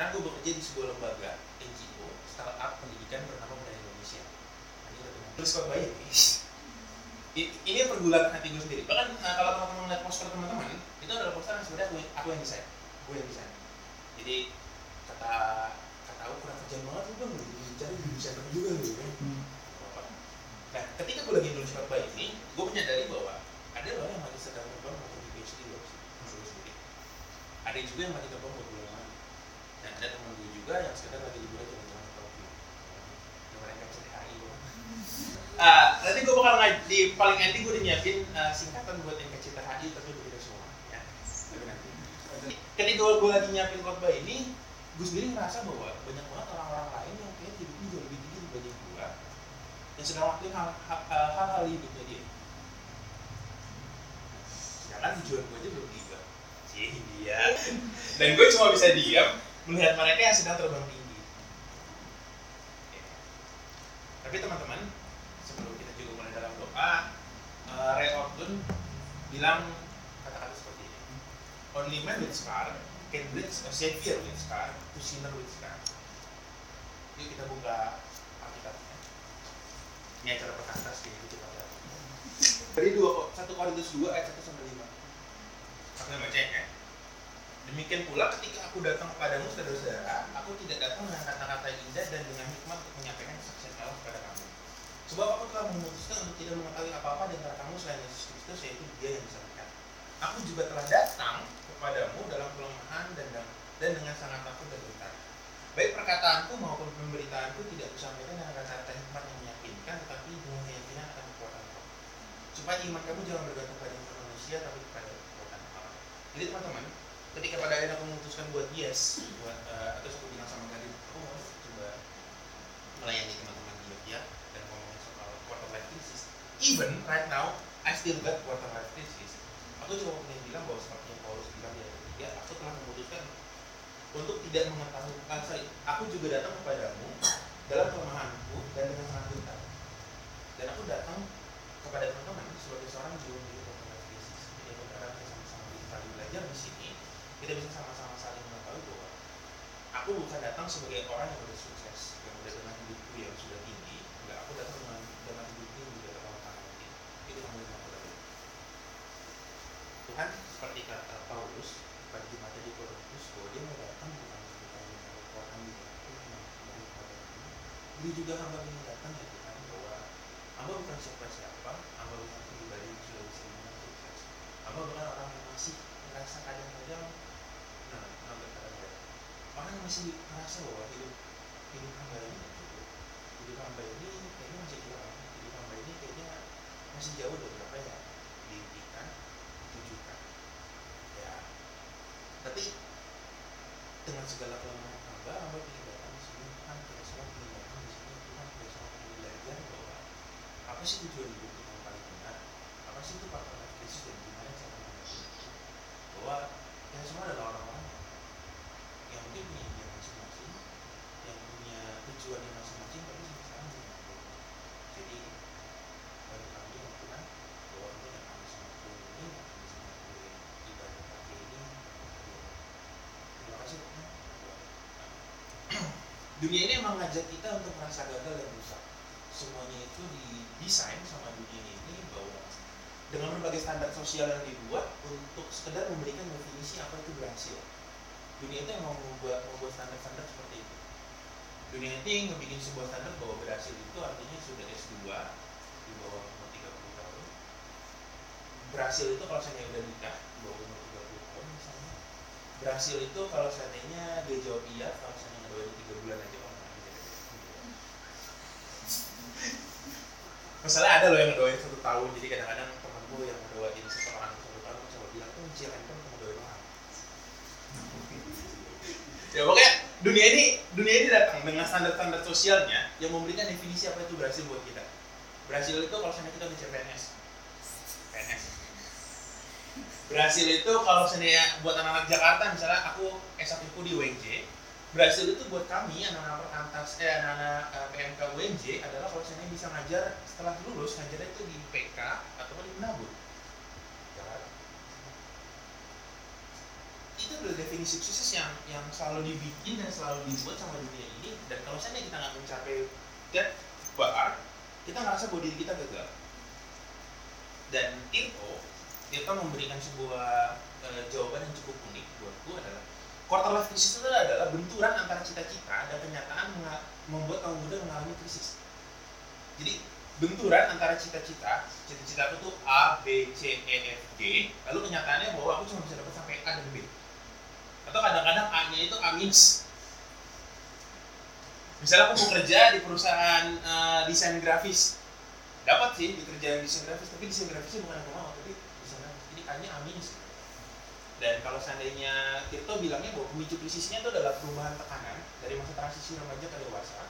sekarang gue bekerja di sebuah lembaga NGO startup pendidikan bernama Budaya Indonesia. Udah benar tulis khotbah ini pergulatan hati gue sendiri. Bahkan uh, kalau teman-teman lihat poster teman-teman itu adalah poster yang sebenarnya aku, aku yang desain. Gue yang desain. Jadi kata kata aku kurang kerjaan banget lu bang. Jadi cari di desainer juga lu kan. Apa nah ketika gue lagi nulis khotbah ini gue menyadari bahwa ada loh yang lagi sedang terbang untuk di PhD loh gue ada juga yang lagi terbang buat bulan dan gue juga yang sekedar lagi liburan ke Tokyo. Yang mereka loh Ah, nanti gue bakal di paling ending gue udah nyiapin ah, singkatan buat NKCTHI tapi udah tidak semua ya. Tapi nanti. Ketika gue, lagi nyiapin khotbah ini gue sendiri ngerasa bahwa banyak banget orang-orang lain yang kayak hidupnya jauh lebih tinggi dibanding gue yang sedang hal- hal- hal-hal hidupnya dia. Sedangkan tujuan gue aja belum tiba sih dia. Dan gue cuma bisa diam melihat mereka yang sedang terbang tinggi. Ya. tapi teman-teman sebelum kita juga mulai dalam doa uh, Ray Orton bilang kata-kata seperti ini. Only man with scar can bridge a savior with scar to sinner with scar. Yuk kita buka Alkitabnya. Ini acara perkantas gitu kita lihat dari dua satu Korintus 2 ayat 1 sampai 5 aku baca ya Demikian pula ketika aku datang kepadamu saudara-saudara, aku tidak datang dengan kata-kata indah dan dengan hikmat untuk menyampaikan kesaksian Allah kepada kamu. Sebab aku telah memutuskan untuk tidak mengetahui apa-apa di antara kamu selain Yesus Kristus, yaitu Dia yang disalibkan. Aku juga telah datang kepadamu dalam kelemahan dan dan dengan sangat takut dan gentar. Baik perkataanku maupun pemberitaanku tidak kusampaikan dengan kata-kata hikmat yang meyakinkan, tetapi dengan keyakinan akan kekuatan roh. Supaya iman kamu jangan bergantung pada manusia, tapi kepada kekuatan Allah. Jadi teman-teman, ketika pada akhirnya aku memutuskan buat yes buat uh, atau aku bilang sama Gadin aku mau coba melayani teman-teman di Jogja dan ngomongin soal quarter life crisis. Even right now I still got quarter life crisis. Aku cuma pengen bilang bahwa seperti yang Paulus bilang ayat ketiga aku telah memutuskan untuk tidak mengetahui ah, sorry, aku juga datang kepadamu dalam kelemahanku dan dengan sangat gentar dan aku datang kepada teman-teman sebagai seorang yang belum menjadi quarter life crisis jadi aku berharap kita sama-sama saling belajar di sini kita bisa sama-sama saling mengetahui bahwa aku bukan datang sebagai orang yang udah sukses yang udah dengan hidupku yang sudah tinggi. Enggak aku datang dengan dengan hidupku yang juga terlalu tinggi itu yang aku tadi Tuhan seperti kata Paulus pada Jumat di Korintus bahwa dia mau datang bukan bukan orang yang ini juga hamba ingin datang ya Tuhan bahwa hamba bukan siapa-siapa hamba bukan pribadi yang sudah bisa sukses. Hamba bukan orang yang masih merasa kadang-kadang orang masih merasa bahwa hidup hidup hamba ini hidup hamba ini kayaknya masih kurang. Hidup hamba ini kayaknya masih jauh dari apa yang diimpikan ditujukan. Ya. Tapi dengan segala kelemahan hamba hamba ingin datang di sini. Tuhan kita semua ingin datang di sini. Tuhan kita semua ingin belajar bahwa apa sih tujuan hidup kita yang paling benar? Apa sih itu life crisis dan gimana cara mengatasi itu? Bahwa kita semua adalah orang-orang yang mungkin punya impian masing-masing yang punya tujuannya masing-masing tapi sama-sama menyatu jadi bagi kami Tuhan bahwa mungkin yang kami Tuhan ini yang kami Tuhan ibadah pagi ini terima kasih Tuhan dunia ini emang ngajak kita untuk merasa gagal dan rusak. Semuanya itu didesain sama dunia ini bahwa dengan berbagai standar sosial yang dibuat untuk sekedar memberikan definisi apa itu berhasil dunia itu emang membuat membuat standar-standar seperti itu. Dunia ini ngebikin sebuah standar bahwa berhasil itu artinya sudah S2 di bawah umur 30 tahun. Berhasil itu kalau saya udah nikah di bawah umur 30 tahun misalnya. Berhasil itu kalau seandainya dia jawab iya kalau seandainya ngedoain tiga bulan aja nggak bisa Masalah ada loh yang ngedoain satu tahun jadi kadang-kadang temen gue yang ngedoain seseorang satu tahun coba bilang tuh cil handphone kamu doain orang ya pokoknya dunia ini dunia ini datang dengan standar-standar sosialnya yang memberikan definisi apa itu berhasil buat kita. Berhasil itu kalau misalnya kita udah CPNS PNS berhasil itu kalau misalnya buat anak-anak Jakarta misalnya aku S1 ku di UNJ berhasil itu buat kami anak-anak perkantas eh anak-anak eh, PMK UNJ adalah kalau misalnya bisa ngajar setelah lulus ngajarnya itu di PK atau di Menabur Jakarta itu adalah definisi sukses yang yang selalu dibikin dan selalu dibuat sama dunia ini. Dan kalau misalnya kita nggak mencapai that bar kita ngerasa bahwa diri kita gagal. Dan Tirto Tirto memberikan sebuah uh, jawaban yang cukup unik buatku adalah quarter life crisis itu adalah benturan antara cita-cita dan kenyataan membuat kaum muda mengalami krisis. Jadi benturan antara cita-cita cita-cita aku tuh A, B, C, E, F, G lalu kenyataannya bahwa aku cuma bisa dapat sampai A dan B atau kadang-kadang A-nya itu A minus misalnya aku mau kerja di perusahaan uh, desain grafis dapat sih di kerjaan desain grafis tapi desain grafisnya bukan aku mau tapi desain grafis ini A-nya dan kalau seandainya Tirto bilangnya bahwa pemicu krisisnya itu adalah perubahan tekanan dari masa transisi remaja ke dewasa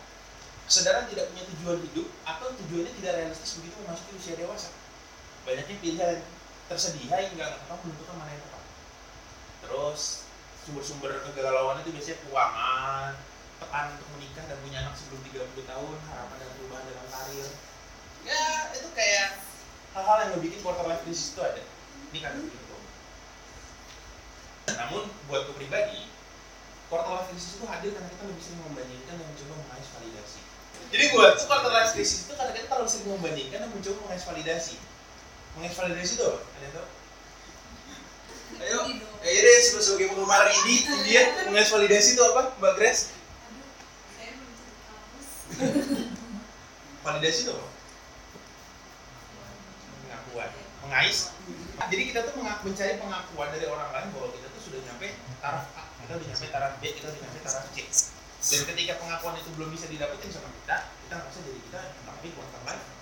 kesadaran tidak punya tujuan hidup atau tujuannya tidak realistis begitu memasuki usia dewasa. Banyaknya pilihan tersedia hingga nggak tahu menentukan mana yang tepat. Terus sumber-sumber kegalauan itu biasanya keuangan, tekan untuk menikah dan punya anak sebelum 30 tahun, harapan dan perubahan dalam karir. Ya, itu kayak hal-hal yang bikin quarter life crisis itu ada. Ini kan gitu. Namun buatku pribadi, quarter life crisis itu hadir karena kita lebih sering membandingkan dan mencoba mengais validasi jadi buat tuh quarter life crisis itu kadang-kadang terlalu sering membandingkan dan mencoba mengais validasi mengais validasi itu ada yang ayo. Ayo deh sebagai penggemar ini dia mengais validasi itu apa mbak Grace? Validasi itu apa? Pengakuan. Mengais. Jadi kita tuh mencari pengakuan dari orang lain bahwa kita tuh sudah nyampe taraf A kita udah nyampe taraf B kita udah nyampe taraf C. Dan ketika pengakuan itu belum bisa didapetin sama kita kita ngerasa jadi kita tapi life crisis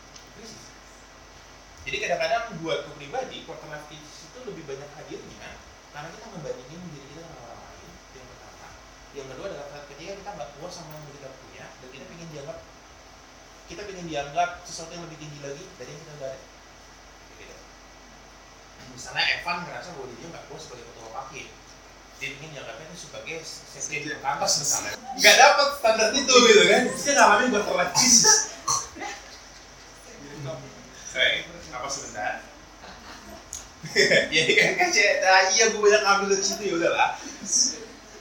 jadi kadang-kadang buat aku pribadi quarter life crisis itu lebih banyak hadirnya karena kita membandingin diri kita dengan orang lain yang pertama. Yang kedua adalah ketika kita nggak puas sama yang kita punya dan kita ingin dianggap kita ingin dianggap sesuatu yang lebih tinggi lagi dari yang kita udah ada. Gitu. misalnya Evan merasa bahwa dia nggak puas sebagai ketua wakil. Dia ingin dianggapnya itu sebagai sekjen di kantor misalnya. Nggak dapat standar itu gitu kan. Dia ngalamin buat terlihat Jesus Baik, apa sebentar? ya kan kaca, nah, iya gue banyak ambil dari situ ya udahlah.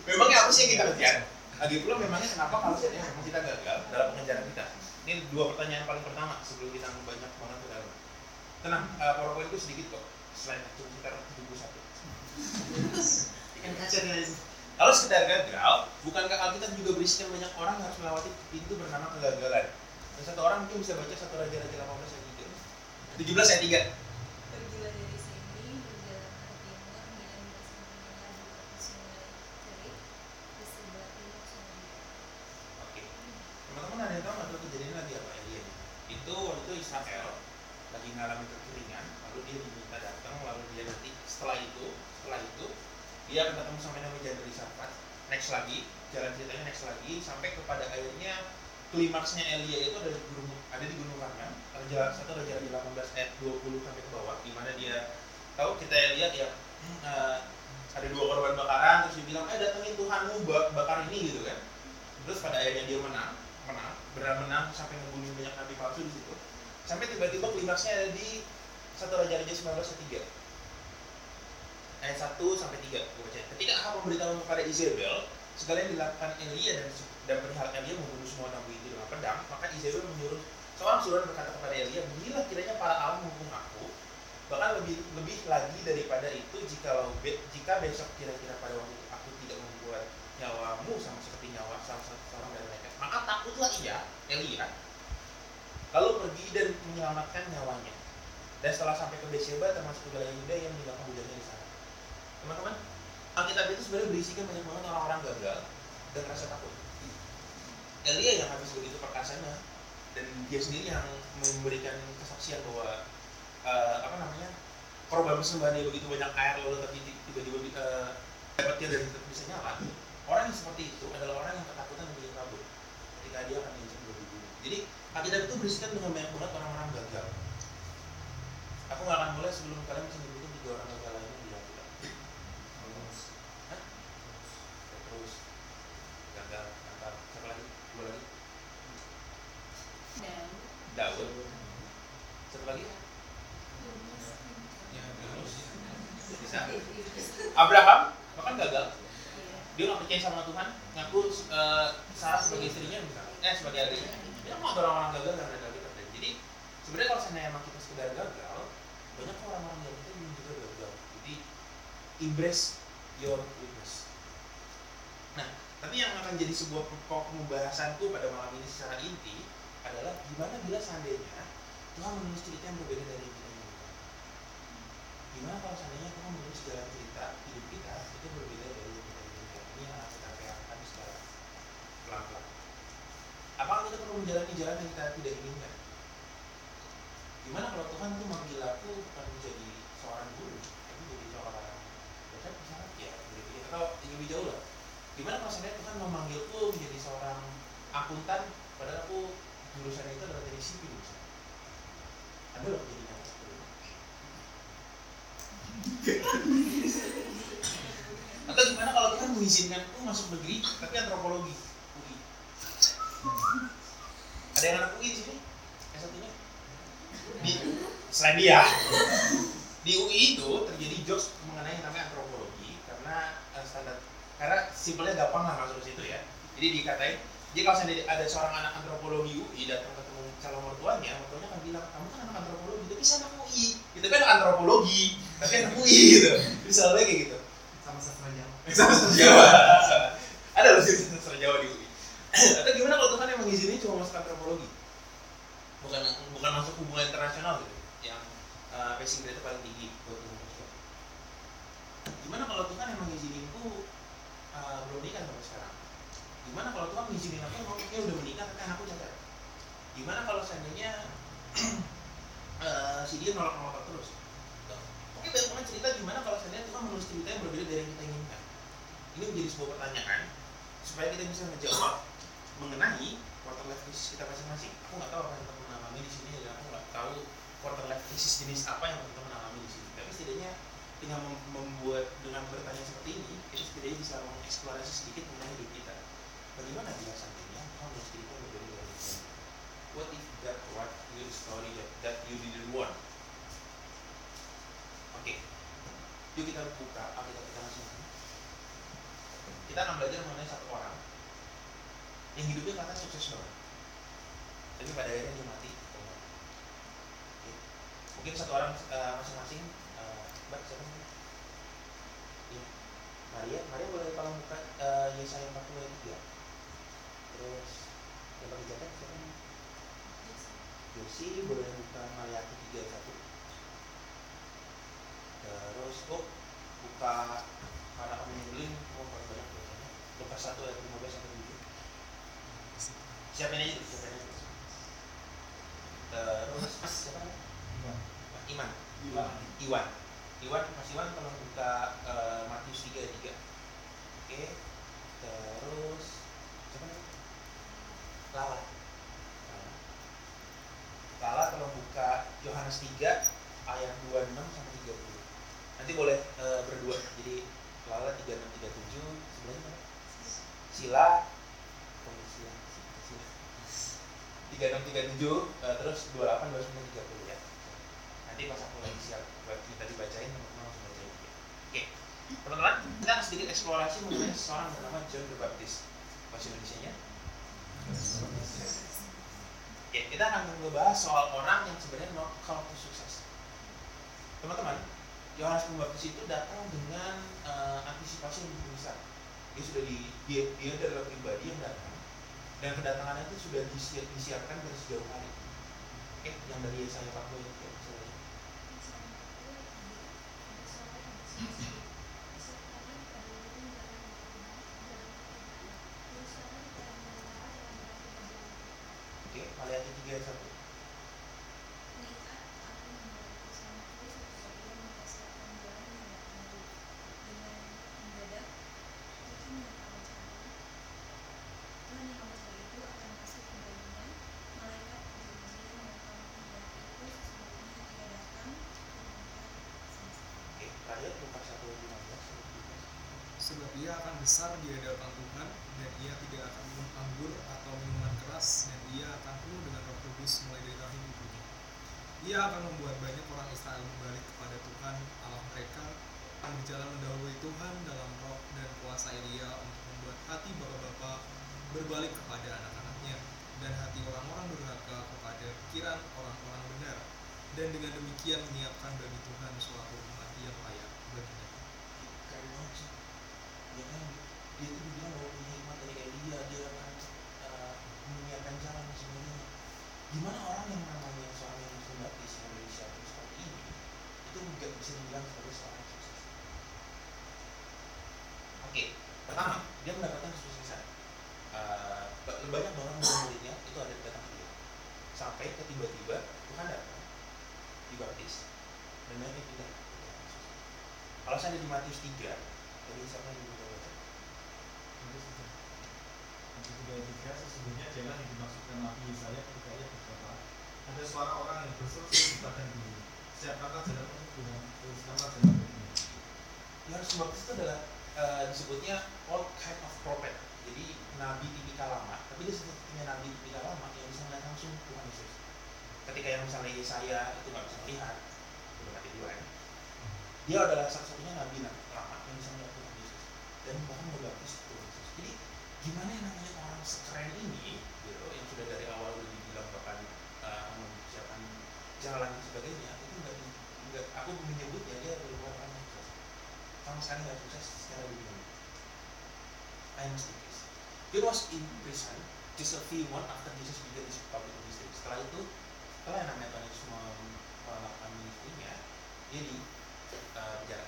Memangnya apa sih yang kita kejar? Lagi pula memangnya kenapa kalau saya memang kita gagal dalam pengejaran kita? Ini dua pertanyaan paling pertama sebelum kita banyak banget ke dalam. Tenang, uh, PowerPoint itu sedikit kok, selain cuma sekitar 71 ikan kaca dan kalau sekedar gagal, bukankah Alkitab juga berisikan banyak orang harus melewati pintu bernama kegagalan? Dan satu orang mungkin bisa baca satu Raja-Raja 18 ayat 3. 17 ayat 3. teman-teman ada yang tahu nggak kejadian lagi apa ya? Itu waktu itu Israel lagi ngalamin kekeringan lalu dia diminta datang lalu dia nanti setelah itu setelah itu dia akan ketemu sama Nabi dari Safat next lagi jalan ceritanya next lagi sampai kepada akhirnya klimaksnya Elia itu ada di gunung ada di gunung Karmel raja satu raja raja 18 ayat 20 sampai ke bawah di mana dia tahu kita lihat ya uh, ada dua korban bakaran terus dia bilang eh datengin Tuhanmu bakar ini gitu kan. Terus pada akhirnya dia menang menang benar menang sampai ngebunuh banyak nabi palsu di situ. Sampai tiba-tiba klimaksnya ada di satu raja raja 19 ayat 3 ayat 1 sampai 3 baca. Ketika Ahab memberitahu kepada Isabel segala yang dilakukan Elia dan dan perihal Elia membunuh semua nabi itu dengan pedang, maka Isabel menyuruh seorang suruhan berkata kepada Elia, "Beginilah kiranya para Allah menghukum aku, bahkan lebih lebih lagi daripada itu jika jika besok kira-kira pada waktu itu aku tidak membuat nyawamu sama seperti nyawa salah satu seorang dari mereka, maka takutlah ia Elia lalu pergi dan menyelamatkan nyawanya. Dan setelah sampai ke Beersheba termasuk ke wilayah Yuda yang meninggalkan budaknya di sana. Teman-teman Alkitab itu sebenarnya berisikan banyak banget orang-orang gagal dan rasa takut Elia yang habis begitu perkasanya. Dan dia sendiri yang memberikan kesaksian bahwa uh, apa namanya korban persembahan dia begitu banyak air lalu tiba-tiba uh, dapatnya dan tetap bisa nyala. Orang yang seperti itu adalah orang yang ketakutan menjadi kabur ketika dia akan diinjak dibunuh jadi Alkitab itu berisikan dengan banyak banget orang-orang gagal. Aku nggak akan mulai sebelum kalian bisa nyebutin tiga orang Daud. Satu lagi? Bisa. Abraham? Bahkan gagal. Percaya sama Tuhan ngaku uh, Sarah sebagai istrinya misalnya eh sebagai adiknya. Banyak banget orang-orang gagal karena gagal kita jadi sebenarnya kalau seandainya emang kita sekedar gagal banyak orang-orang yang kita juga gagal. Jadi embrace your weakness. Nah tapi yang akan jadi sebuah pokok pembahasanku pada malam ini secara inti adalah gimana bila seandainya Tuhan menulis cerita yang berbeda dari kita gimana kalau seandainya Tuhan menulis jalan cerita hidup kita itu berbeda dari yang kita inginkan? Ini yang akan kita reakan secara pelan-pelan. Apakah kita perlu menjalani jalan yang kita tidak inginkan? Gimana kalau Tuhan tuh manggil aku bukan menjadi seorang guru tapi menjadi seorang dosen misalnya? Ya gitu atau lebih jauh lah. Gimana kalau seandainya Tuhan memanggilku menjadi seorang akuntan padahal aku jurusan itu adalah dari misalnya ada loh jadi Atau gimana kalau Tuhan mengizinkan aku masuk negeri tapi antropologi UI. Ada yang anak UI di sini? s satunya? Di, selain dia. Di UI itu terjadi jokes mengenai yang namanya antropologi karena uh, standar karena simpelnya gampang lah masuk situ ya. Jadi dikatain, jadi kalau ada seorang anak antropologi UI datang ketemu calon mertuanya, mertuanya akan bilang, kamu kan anak antropologi, tapi saya anak UI. Itu kan antropologi, tapi anak UI gitu. Jadi selalu kayak gitu. Sama sastra Jawa. Sama sastra Jawa. ada loh sih sastra Jawa di UI. Atau gimana kalau Tuhan yang mengizini cuma masuk antropologi? Bukan bukan masuk hubungan internasional gitu, yang uh, passing grade paling tinggi buat Gimana kalau Tuhan yang mengiziniku uh, belum nikah sampai sekarang? Gimana kalau Tuhan mengizinin aku mau ya udah menikah tapi anakku cacat? Gimana kalau seandainya uh, si dia nolak-nolak terus? Oke banyak banget cerita gimana kalau seandainya Tuhan menulis cerita yang berbeda dari yang kita inginkan. Ini menjadi sebuah pertanyaan supaya kita bisa menjawab mengenai quarter life crisis kita masing-masing. Aku nggak tahu apa yang teman alami di sini dan aku nggak tahu quarter life crisis jenis apa yang teman alami di sini. Tapi setidaknya dengan membuat dengan bertanya seperti ini, kita setidaknya bisa mengeksplorasi sedikit mengenai hidup kita. Bagaimana seandainya Tuhan menulis cerita yang berbeda dari kita? What if God wrote your story that, that you didn't want? Oke, okay. yuk kita buka Alkitab kita masing-masing. Kita akan belajar mengenai satu orang yang hidupnya katanya sukses banget, tapi pada akhirnya dia mati. Okay. Mungkin satu orang uh, masing-masing, uh, Mbak siapa? Ya. Maria, Maria boleh tolong buka uh, Yesaya 40 ayat 3 terus yang pakai jaket siapa? Yosi boleh buka Malayaki 31 terus oh buka karena nyebelin oh paling banyak biasanya Lukas 1 ayat 15 sampai 7 siapin aja siapin aja terus siapa? Iwan Iman. Iwan. Iwan. Iwan Mas Iwan tolong buka uh, Matius 3 ayat 3 oke. Terus siapa Lala Lala tolong buka Yohanes 3 ayat 26 sampai 30 nanti boleh e, berdua. Jadi Lala 3637 sebelahnya mana? Sila. Sila Sila 3637 e, terus 28 29 30 ya. Nanti pas aku lagi siap buat kita dibacain teman-teman langsung bacain. Oke. Teman-teman kita sedikit eksplorasi mengenai seorang bernama John the Baptist. Bahasa Indonesia nya Oke, kita akan membahas soal orang yang sebenarnya no kalau sukses. Teman-teman, Yohanes Pembaptis itu datang dengan uh, antisipasi yang lebih besar. Dia sudah di dia, dia adalah pribadi yang datang dan kedatangannya itu sudah disiap, disiapkan dari sejauh hari. Oke, yang dari saya Pak Boy, ya, Maliaki 3 ayat 1 sebab ia akan besar di hadapan Tuhan dan ia tidak akan minum anggur atau minuman keras dan ia akan penuh dengan roh kudus mulai dari tahun ibunya. Ia akan membuat banyak orang Israel kembali kepada Tuhan Allah mereka akan berjalan mendahului Tuhan dalam roh dan kuasa Elia untuk membuat hati bapak-bapak berbalik kepada anak-anaknya dan hati orang-orang durhaka kepada pikiran orang-orang benar dan dengan demikian menyiapkan bagi Tuhan suatu umat yang layak baginya keren banget sih ya kan dia tuh bilang bahwa punya hikmat dari Elia dia akan uh, menyiapkan jalan dan sebagainya gimana orang yang namanya seorang yang Muslim baptis yang berinisiatif seperti ini itu nggak bisa dibilang sebagai seorang yang sukses oke pertama dia mendapatkan kesuksesan uh, banyak banget murid-muridnya itu ada datang ke dia sampai ke tiba-tiba Tuhan datang dibaptis dan banyak yang pindah kalau saya ada di Matius 3 dari siapa yang bisa baca tiga sesungguhnya jangan yang dimaksudkan Nabi Yesaya ketika ia berkata ada suara orang yang berseru di badan bumi siapkah jalan untuk Tuhan teruskanlah jalan baginya yang dibaptis itu adalah uh, disebutnya all kind of prophet. Jadi nabi tipikal lama. Tapi dia sebutnya nabi tipikal lama yang bisa melihat langsung Tuhan Yesus. Ketika yang misalnya Yesaya itu nggak bisa melihat udah mati duluan dia adalah satu-satunya nabi lama yang bisa melihat Tuhan Yesus. Dan bahkan berbaptis Tuhan Yesus. Jadi gimana yang namanya orang sekeren ini gitu yang sudah dari awal udah dibilang bahkan uh, mempersiapkan jalan dan sebagainya itu nggak nggak aku menyebutnya dia adalah orang yang sukses. Sama sekali nggak sukses secara dunia. I must increase John was in prison just a few months after Jesus began his public ministry. Setelah itu setelah yang namanya Tuhan Yesus melakukan ministrinya dia di uh, penjara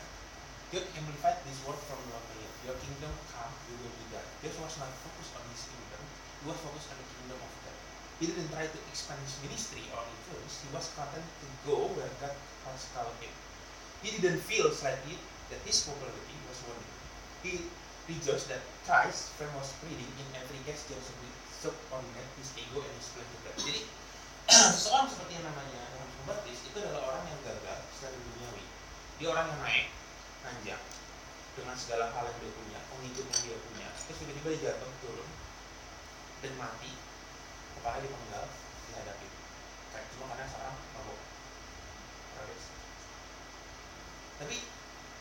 God amplified this word from the prayer. Your kingdom come, your will be done. Jesus was not focused on his kingdom, he was focused on the kingdom of God. He didn't try to expand his ministry or influence, he was content to go where God has called him. He didn't feel slightly that his popularity was wanted. He rejoiced that Christ's famous preaching in every case just subordinate his ego and his plan to God. Jadi seorang seperti yang namanya Yohanes Pembaptis itu adalah orang yang gagal secara duniawi. Dia orang yang naik, nanjak dengan segala hal yang dia punya, pengikut yang dia punya, terus tiba-tiba dia jatuh turun dan mati, kepala dipenggal, dihadapi. Kayak cuma karena seorang. Rabes. Tapi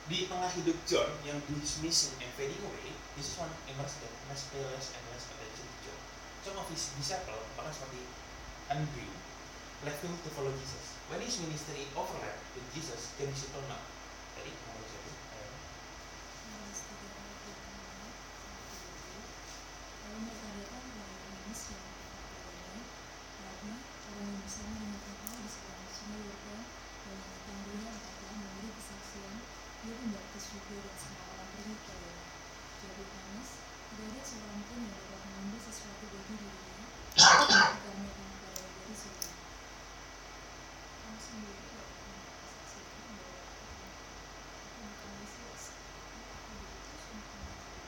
di tengah hidup John yang dismissing and fading away, this is one immerse that must pay less and less attention to John. Some of his disciples, bahkan seperti Andrew, left him to follow Jesus. When his ministry overlapped with Jesus, then disciple not. Jadi, mau siapa? Ayo. Dan berkata kepadanya, Rabbi, orang yang bersama dengan engkau di seberang sungai Yordan dan yang tentang dia engkau telah memberi kesaksian, dia membaptis juga dan semua orang pergi kepadanya. Jawab Yohanes, tidak ada seorang pun yang dapat mengambil sesuatu bagi dirinya, ketika mereka kepada dari surga. Kamu sendiri dapat memberi kesaksian bahwa aku bukan Mesias, aku diutus untuk menjadi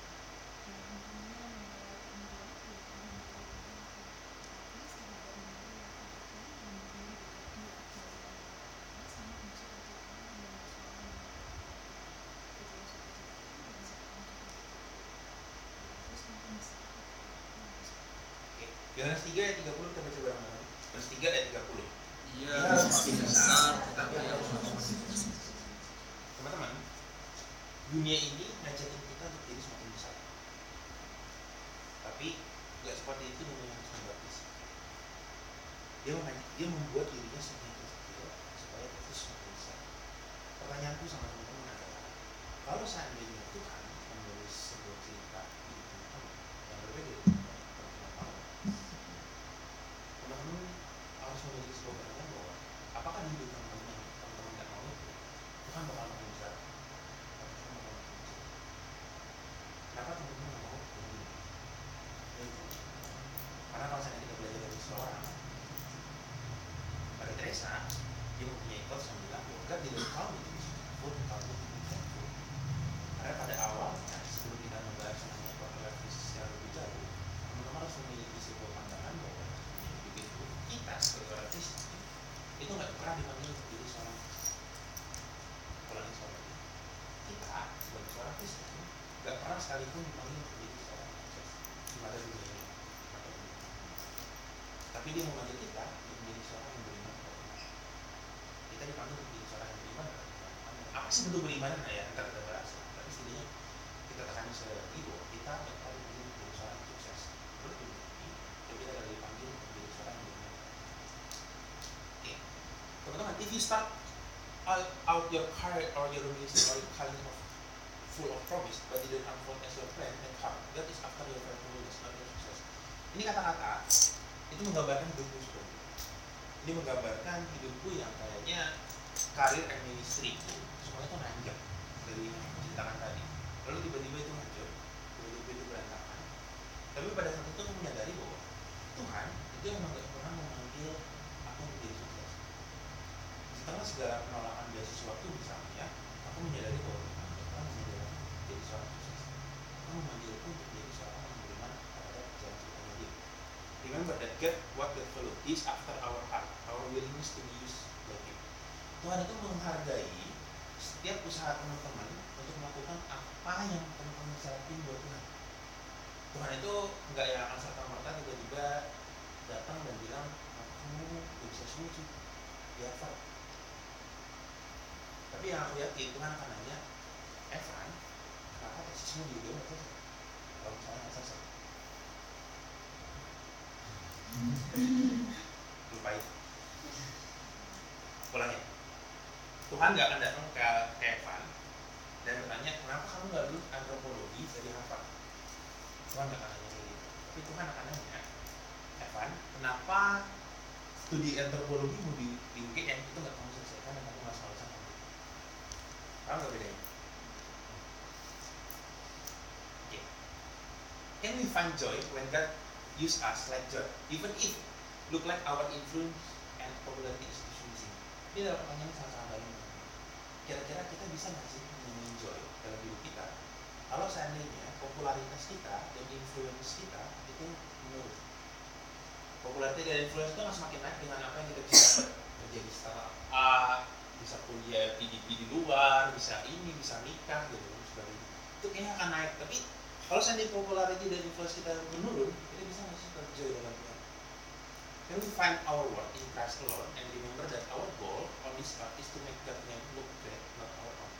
Oke. Yohanes 3 ayat 30 kita baca bareng-bareng. Yohanes 3 ayat 30. ia semakin besar tetapi aku semakin Teman-teman, dunia ini masih belum beriman nah ya? Kita kita bahas. Tapi sebenarnya kita tekan sekali bahwa kita akan ingin menjadi seorang sukses. Boleh lagi tapi ya kita lagi panggil menjadi seorang yang oke. Teman-teman if you start out your heart or your relationship or your kind of full of promise but didn't unfold as your plan and heart that is after your faithfulness not your success. Ini kata-kata itu menggambarkan hidupku sebenarnya ini menggambarkan hidupku yang kayaknya karir and ministry semuanya tuh nanjak dari yang ceritakan tadi. Lalu tiba-tiba itu hancur. Tiba-tiba itu berantakan. Tapi pada saat itu aku menyadari bahwa Tuhan itu emang gak pernah memanggil aku menjadi sukses. Di tengah segala penolakan beasiswa itu misalnya aku menyadari bahwa Tuhan gak pernah memanggil menjadi seorang sukses. Tuhan memanggilku untuk menjadi seorang yang beriman terhadap jalan ceritanya dia remember what God follow is after our heart our willingness to be used Tuhan itu menghargai setiap usaha teman-teman untuk melakukan apa yang teman-teman lakuin buat Tuhan. Tuhan itu nggak yang akan serta merta tiba-tiba datang dan bilang kamu gak bisa suci di Harvard tapi yang aku yakin Tuhan akan nanya Evan kenapa tesismu di UGM selesai kalau misalnya nggak selesai lupa itu. Ulangin Tuhan nggak akan datang ke, Evan dan bertanya kenapa kamu nggak lulus antropologi dari Harvard Tuhan nggak akan nanya gitu tapi Tuhan akan nanya Evan kenapa studi antropologi mau di, di UGM itu nggak kamu selesaikan dan kamu nggak selalu sama paham nggak bedanya Oke. Can we find joy when God use us like John, even if look like our influence and popularity is decreasing? Ini adalah pertanyaan yang sangat-sangat baik. Kira-kira kita bisa nggak sih dalam hidup kita kalau seandainya popularitas kita dan influence kita itu menurun? Popularitas dan influence itu nggak semakin naik dengan apa yang kita bisa dapat kerja di startup A, bisa kuliah PDP di luar, bisa ini, bisa nikah gitu dan sebagainya. Itu kayaknya akan naik, tapi kalau seandainya popularity dan influence kita menurun, kita bisa nggak sih kerja dalam? Can we find our worth in Christ alone and remember that our goal on this earth is to make God name look great, not our own.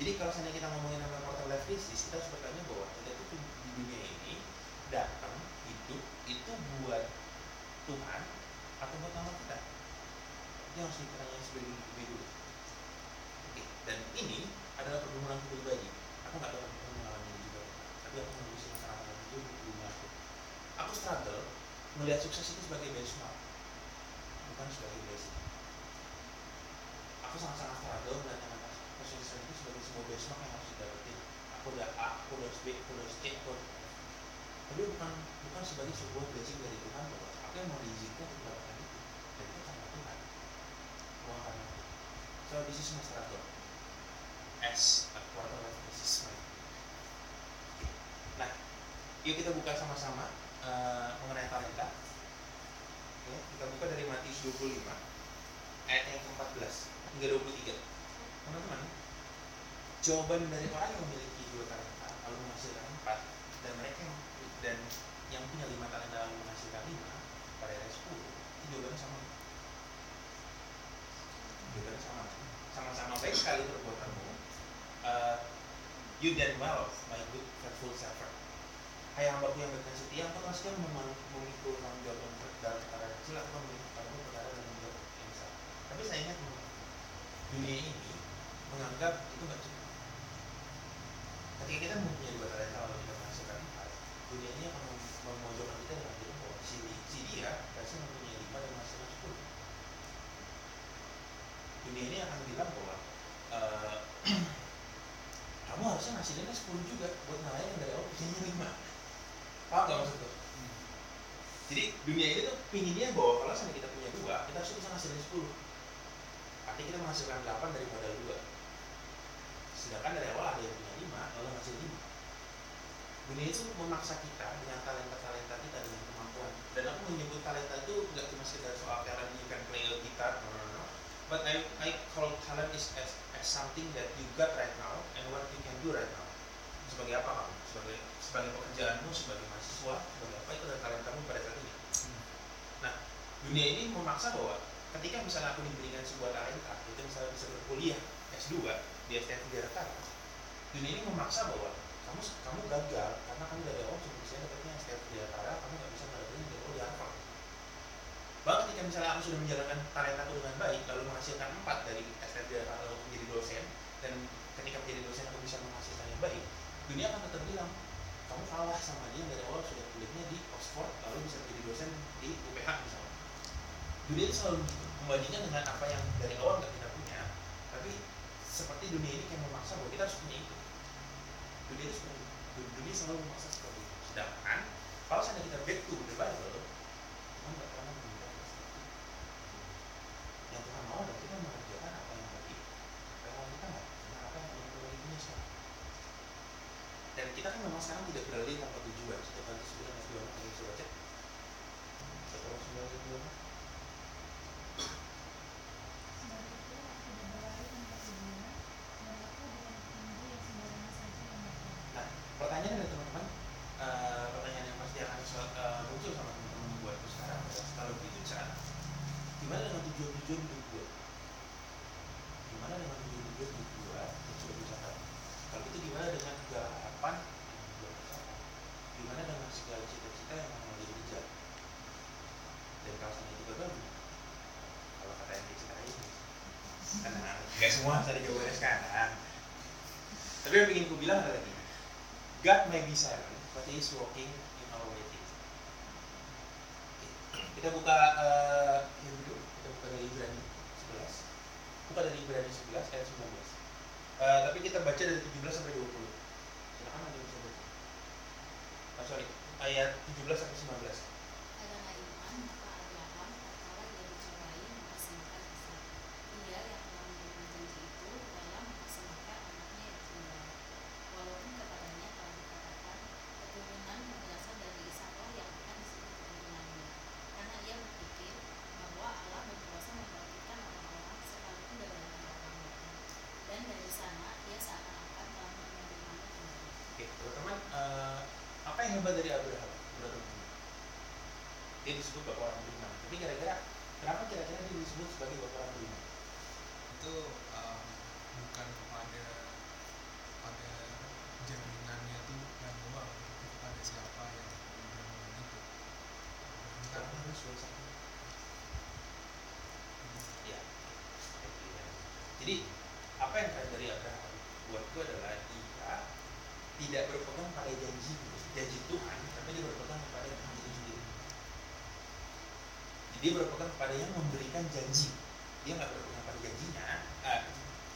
Jadi kalau seandainya kita ngomongin tentang quarter life crisis, kita harus bertanya bahwa kita itu di dunia ini datang hidup itu buat Tuhan atau buat nama kita? Yang harus dipertanyakan sebagai lebih dulu. Oke, dan ini adalah pergumulan pribadi. Aku nggak tahu kamu mengalami ini juga, tapi aku menulis masalah itu di dunia aku. Aku struggle melihat sukses itu sebagai benchmark, bukan sebagai basic. Aku sangat-sangat struggle melihat tentang kesuksesan itu sebagai sebuah benchmark yang harus didapetin. Aku udah A, aku udah B, aku udah C, aku udah. Tapi bukan bukan sebagai sebuah blessing dari Tuhan bahwa aku yang mau diizinkan untuk mendapatkan itu. Dan itu karena Tuhan. Bukan karena aku. So this is my struggle. As a quarter life crisis. Nah, yuk kita buka sama-sama eh, mengenai talenta. Oke, kita buka dari Matius 25 ayat yang ke-14 hingga 23. Teman-teman, jawaban dari orang yang memiliki dua talenta lalu menghasilkan empat dan mereka yang dan yang punya lima talenta lalu menghasilkan lima pada ayat 10 itu jawabannya sama. Jawabannya sama. Sama-sama baik sekali perbuatanmu. Eh, you done well, my good faithful servant. Hai hambaku yang dan setia, setia memang- memikul tanggung jawab yang berat dalam perkara kecil atau memikul tanggung perkara dalam jawab yang besar. Tapi saya ingat dunia ini menganggap itu nggak cukup. Ketika kita mempunyai dua talenta lalu kita menghasilkan empat, dunia ini akan mem- memojokkan kita dengan bilang bahwa si, si dia berhasil mempunyai lima dan menghasilkan sepuluh. Dunia ini akan bilang bahwa eh, kamu harusnya ngasihinnya 10 juga buat ngalahin yang dari awal punyanya 5 paham gak maksud gue? jadi dunia ini tuh pinginnya bahwa kalau misalnya kita punya dua kita harus bisa ngasilin 10 artinya kita menghasilkan 8 dari modal 2 sedangkan dari awal ada yang punya 5 lalu ngasih 5 dunia itu memaksa kita dengan talenta-talenta kita dengan kemampuan. Dan aku menyebut talenta itu gak cuma sekedar soal talent you can play a guitar no, no, no. but I, I call talent is as, as something that you got right now and what you can do right now. Sebagai apa kamu? Sebagai sebagai pekerjaanmu sebagai mahasiswa sebagai apa itu adalah talentamu pada saat ini. Nah dunia ini memaksa bahwa ketika misalnya aku diberikan sebuah talenta itu misalnya bisa berkuliah S2 di STM Jakarta dunia ini memaksa bahwa kamu kamu gagal karena kamu dari awal cuma bisa dapetnya STM Jakarta kamu nggak bisa mendapatkan di di Harvard. Bahkan ketika misalnya aku sudah menjalankan talentaku dengan baik lalu menghasilkan empat dari STD lalu menjadi dosen dan ketika menjadi dosen aku bisa menghasilkan yang baik dunia akan tetap bilang kamu kalah sama dia dari awal sudah kuliahnya di Oxford lalu bisa menjadi dosen di UPH misalnya. Dunia itu selalu membandingkan dengan apa yang dari awal nggak kita punya tapi seperti dunia ini kayak memaksa bahwa kita harus punya itu. Dunia itu. Du- dunia selalu memaksa seperti itu. Sedangkan kalau seandainya kita back to the Bible Tuhan nggak pernah itu. Yang Tuhan mau adalah kita mengerjakan apa yang baik apa yang kita nggak nah apa yang yang Tuhan punya sekarang dan kita kan memang sekarang tidak berlari tanpa tujuan setiap kali sebulan yang dua yang bisa baca satu orang sembilan ayat dua Sebab itu aku tidak berlari tanpa tujuan, dan aku bukan petinju yang sembarangan saja yang datang. Nah, pertanyaan dari teman-teman, eh, pertanyaan yang pasti akan sel- eh, muncul sama teman-teman buatku sekarang adalah kalau begitu cara, gimana dengan tujuan-tujuan hidup gue? Gimana dengan tujuan-tujuan hidup gue yang sudah gue catat? Kalau itu gimana dengan segala harapan yang gue catat? Gimana dengan segala cita-cita yang mau dikejar? Dan kalau seandainya itu gagal, gimana? kalau kata yang diceritain, karena nggak semua harus ada jawabannya sekarang. Tapi yang ingin gue bilang adalah gini, God may be silent, but He is working in our waiting. Kita buka uh, Hebrew, kita buka dari Ibrani 11. Buka dari Ibrani 11 ayat 19. Eh, tapi kita baca dari 17 sampai 20. Silakan ada yang bisa baca. Oh, sorry, ayat 17 sampai 19. Karena iman, maka Abraham tatkala ia dicobai mempersembahkan Ishak. Ia yang telah menerima janji itu dalam mempersembahkan anaknya yang tunggal. Walaupun kepadanya telah dikatakan, keturunan yang berasal dari Ishaklah yang akan disebut keturunannya. Karena ia berpikir bahwa Allah berkuasa membangkitkan orang-orang sekalipun dari antara orang mati. Dan dari sana ia seakan-akan telah menerimanya kembali. Oke, teman-teman, eh, apa yang hebat dari Abraham? Menurut teman-teman? Dia disebut bapak orang beriman. Tapi kira-kira, kenapa kira-kira dia disebut sebagai bapak orang beriman? itu um, bukan kepada pada jaminannya itu yang doang tapi kepada siapa yang jaminan itu Karena Bukan- harus dosa. Ya. Iya. Jadi apa yang keren dari Abraham buatku adalah dia tidak berpegang pada janji janji Tuhan, tapi dia berpegang kepada Tuhan itu sendiri. Jadi dia berpegang yang memberikan janji. Dia nggak berpegang pada janjinya, eh,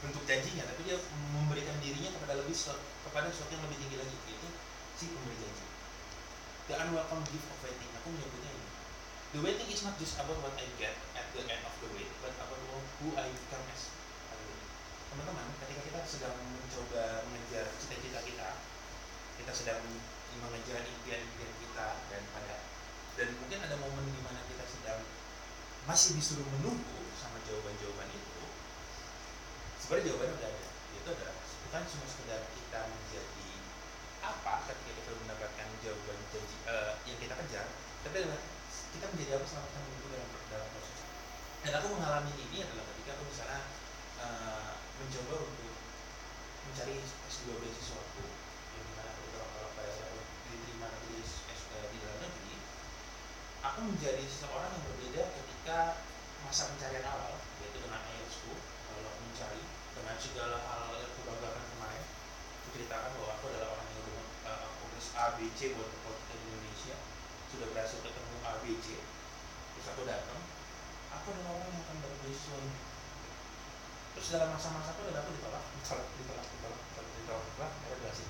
bentuk janjinya, tapi dia memberikan dirinya kepada lebih kepada sesuatu yang lebih tinggi lagi, yaitu si pemberi janji. The unwelcome gift of waiting. Aku menyebutnya ini. The waiting is not just about what I get at the end of the wait, but about who I become as. Teman-teman, ketika kita sedang mencoba mengejar cita-cita kita, kita sedang mengejar impian-impian kita dan pada dan mungkin ada momen di mana kita sedang masih disuruh menunggu sama jawaban-jawaban itu. Sebenarnya jawabannya udah ada, yaitu adalah bukan cuma sekedar kita menjadi apa ketika kita mendapatkan jawaban janji eh, yang kita kejar, tapi adalah kita menjadi apa selama kita menunggu dalam dalam proses dan aku mengalami ini adalah ketika aku misalnya eh, mencoba untuk mencari S2 beasiswa aku yang di mana aku saat aku diterima di, eh, di dalam negeri aku menjadi seseorang yang berbeda ketika masa pencarian awal yaitu dengan IELTS ku kalau aku mencari dengan segala hal yang aku banggakan kemarin aku bahwa aku adalah orang yang udah eh, aku tulis A B C buat politik Indonesia sudah berhasil ketemu A B C. Terus aku datang aku adalah orang yang akan dapat terus dalam masa-masa itu aku ditolak ditolak ditolak ditolak ditolak ditolak ditolak akhirnya berhasil.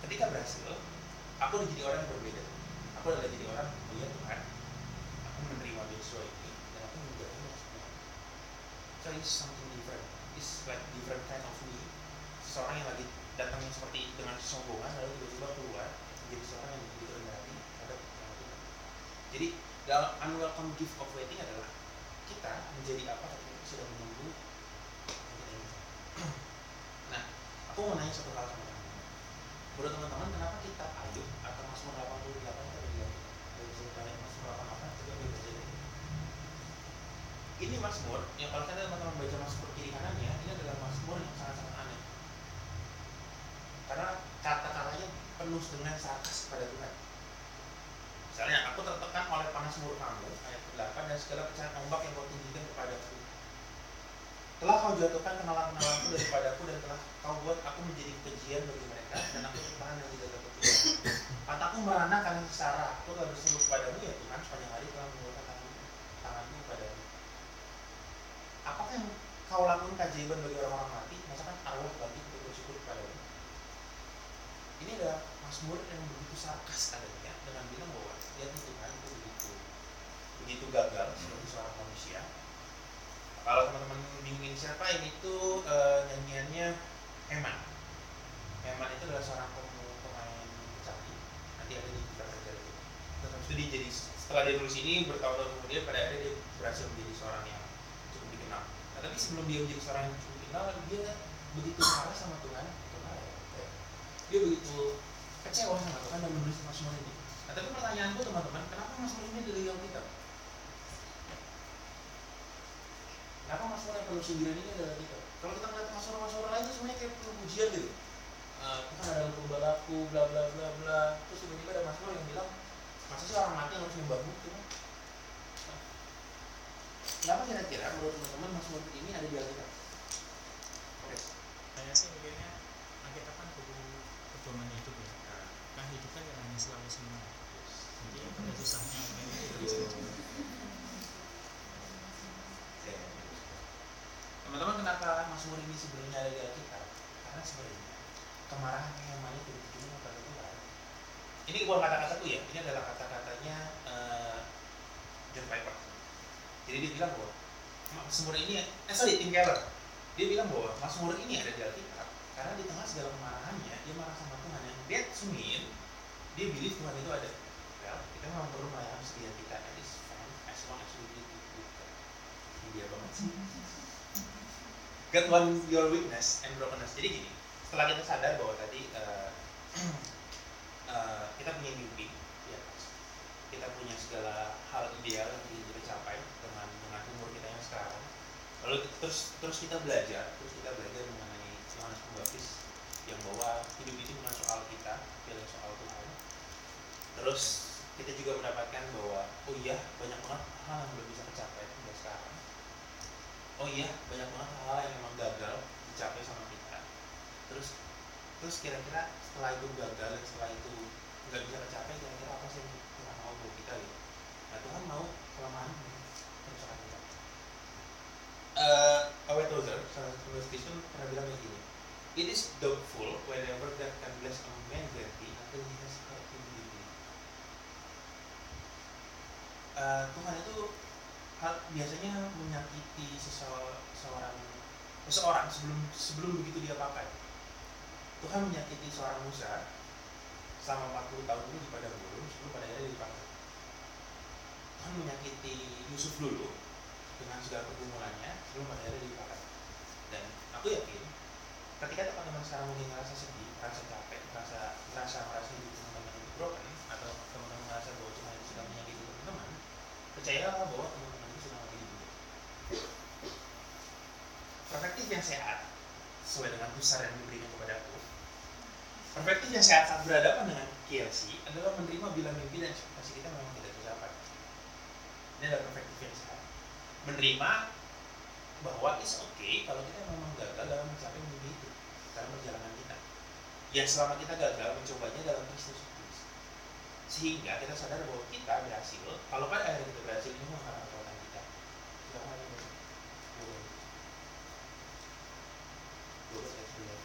Ketika berhasil aku udah jadi orang yang berbeda. Aku adalah jadi orang ya Tuhan beasiswa ini dan aku maksudnya so it's something different it's like different kind of me seseorang yang lagi datangnya seperti dengan kesombongan lalu tiba-tiba keluar menjadi seorang yang begitu rendah hati Tuhan jadi dalam unwelcome gift of waiting adalah kita menjadi apa ketika sudah menunggu. Nah, aku mau nanya satu hal sama teman-teman. Menurut teman-teman, kenapa kita Ayub atau Mazmur 88 itu ada di dalam kita? Ada yang bisa tanya Mazmur 88, coba gue baca deh. Ini Mazmur, yang kalau kalian teman-teman baca Mazmur kiri kanannya, ini adalah Mazmur yang sangat-sangat aneh. Karena kata-katanya penuh dengan sarkas kepada Tuhan. Misalnya, aku tertekan oleh panas Mazmur kamu ayat ke-8 dan segala pecahan ombak yang kau tinggikan kepadaku. Telah kau jatuhkan kenalan-kenalanku daripadaku dan telah kau buat aku menjadi kekejian bagi mereka dan aku tertahan yang tidak Tuhan. Mataku merana karena sesara, aku telah berseru kepadamu ya Tuhan sepanjang hari telah mengeluarkan tangan, tanganmu kepadamu. Apakah yang kau lakukan keajaiban bagi orang-orang mati? Masakan arwah bagi untuk bersyukur kepadamu? Ini adalah Mazmur sarkas adanya dengan bilang bahwa lihat nih Tuhan itu begitu begitu gagal sebagai seorang manusia. Kalau teman-teman bingungin siapa ini tuh eh, nyanyiannya Heman. Heman itu adalah seorang pem- pemain kecapi. Nanti ada di kita belajar itu. Terus habis itu dia jadi setelah dia nulis ini bertahun-tahun kemudian pada akhirnya dia berhasil menjadi seorang yang cukup dikenal. Nah, tapi sebelum dia menjadi seorang yang cukup dikenal, dia begitu marah sama Tuhan. Tuhan ya, kayak dia begitu kecewa sama Tuhan Mazmur ini. Nah, tapi pertanyaanku teman-teman, kenapa Mazmur ini dari yang kita? Kenapa Mazmur yang perlu sindiran ini adalah kita? Kalau kita ngeliat Mazmur-Mazmur lain itu semuanya kayak penuh pujian gitu. Eh, Tuhan adalah pembalaku, bla bla bla bla. Terus tiba-tiba ada Mazmur yang bilang, masa sih orang mati yang harus nyembahmu? Nah, Kenapa kira-kira menurut teman-teman Mazmur ini ada di Alkitab? Oke. saya sih mikirnya Alkitab kan buku pedoman hidup ya Kan hidup kan yang hanya selalu senang jadi pada susahnya apa Oke. Teman-teman kenapa Mazmur ini sebenarnya ada di Alkitab? Karena sebenarnya kemarahan itu ditujukan kepada Tuhan. Ini bukan kata-kataku ya, ini adalah kata-katanya eh, John Piper. Jadi dia bilang bahwa Mazmur ini, eh sorry, Tim Keller. Dia bilang bahwa Mazmur ini ada di Alkitab karena di tengah segala kemarahannya dia marah sama Tuhan yang that mean dia believe Tuhan itu ada. Well, kita memang perlu melayani setia kita at time as long as we believe it with God. Ini dia banget sih. God want your weakness and brokenness. Jadi gini, setelah kita sadar bahwa tadi eh, eh, kita punya mimpi, ya, kita punya segala hal ideal yang ingin kita capai dengan dengan umur kita yang sekarang. Lalu terus terus kita belajar, terus kita belajar mengenai Yohanes Pembaptis yang bahwa hidup itu bukan soal kita, adalah soal Tuhan. Terus kita juga mendapatkan bahwa oh iya banyak banget hal yang belum bisa tercapai hingga sekarang. Oh iya banyak banget hal yang memang gagal dicapai sama kita. Terus terus kira-kira setelah itu gagal dan setelah itu nggak bisa tercapai kira-kira apa sih yang Tuhan mau buat kita gitu? Nah Tuhan mau kelemahan kita. Eh, Owen Tozer, salah satu Kristen pernah bilang kayak gini. It is doubtful whenever God can bless a man greatly until he has hurt him deeply. Eh, Tuhan itu hal- biasanya menyakiti seseo- seorang seseorang sebelum sebelum begitu dia pakai. Tuhan menyakiti seorang Musa selama 40 tahun dulu di padang gurun sebelum pada akhirnya dipakai. Tuhan menyakiti Yusuf dulu dengan segala pergumulannya sebelum pada akhirnya dipakai. Dan aku yakin ketika teman-teman sekarang mungkin merasa sedih, merasa capek, merasa merasa merasa hidup teman-teman itu broken atau teman-teman merasa bahwa Tuhan itu sedang menyakiti teman-teman, percayalah bahwa teman-teman itu sedang dibunuh. Perspektif yang sehat sesuai dengan pusar yang diberikan kepadaku. Perspektif yang sehat saat berhadapan dengan KLC adalah menerima bila mimpi dan ekspektasi kita memang tidak tercapai. Ini adalah perspektif yang sehat. Menerima bahwa it's okay kalau kita memang gagal dalam mencapai mimpi dalam perjalanan kita. Ya selama kita gagal mencobanya dalam Kristus. Sehingga kita sadar bahwa kita berhasil. Kalau pada akhirnya kita berhasil ini memang karena kekuatan kita. Boleh, saya sudah.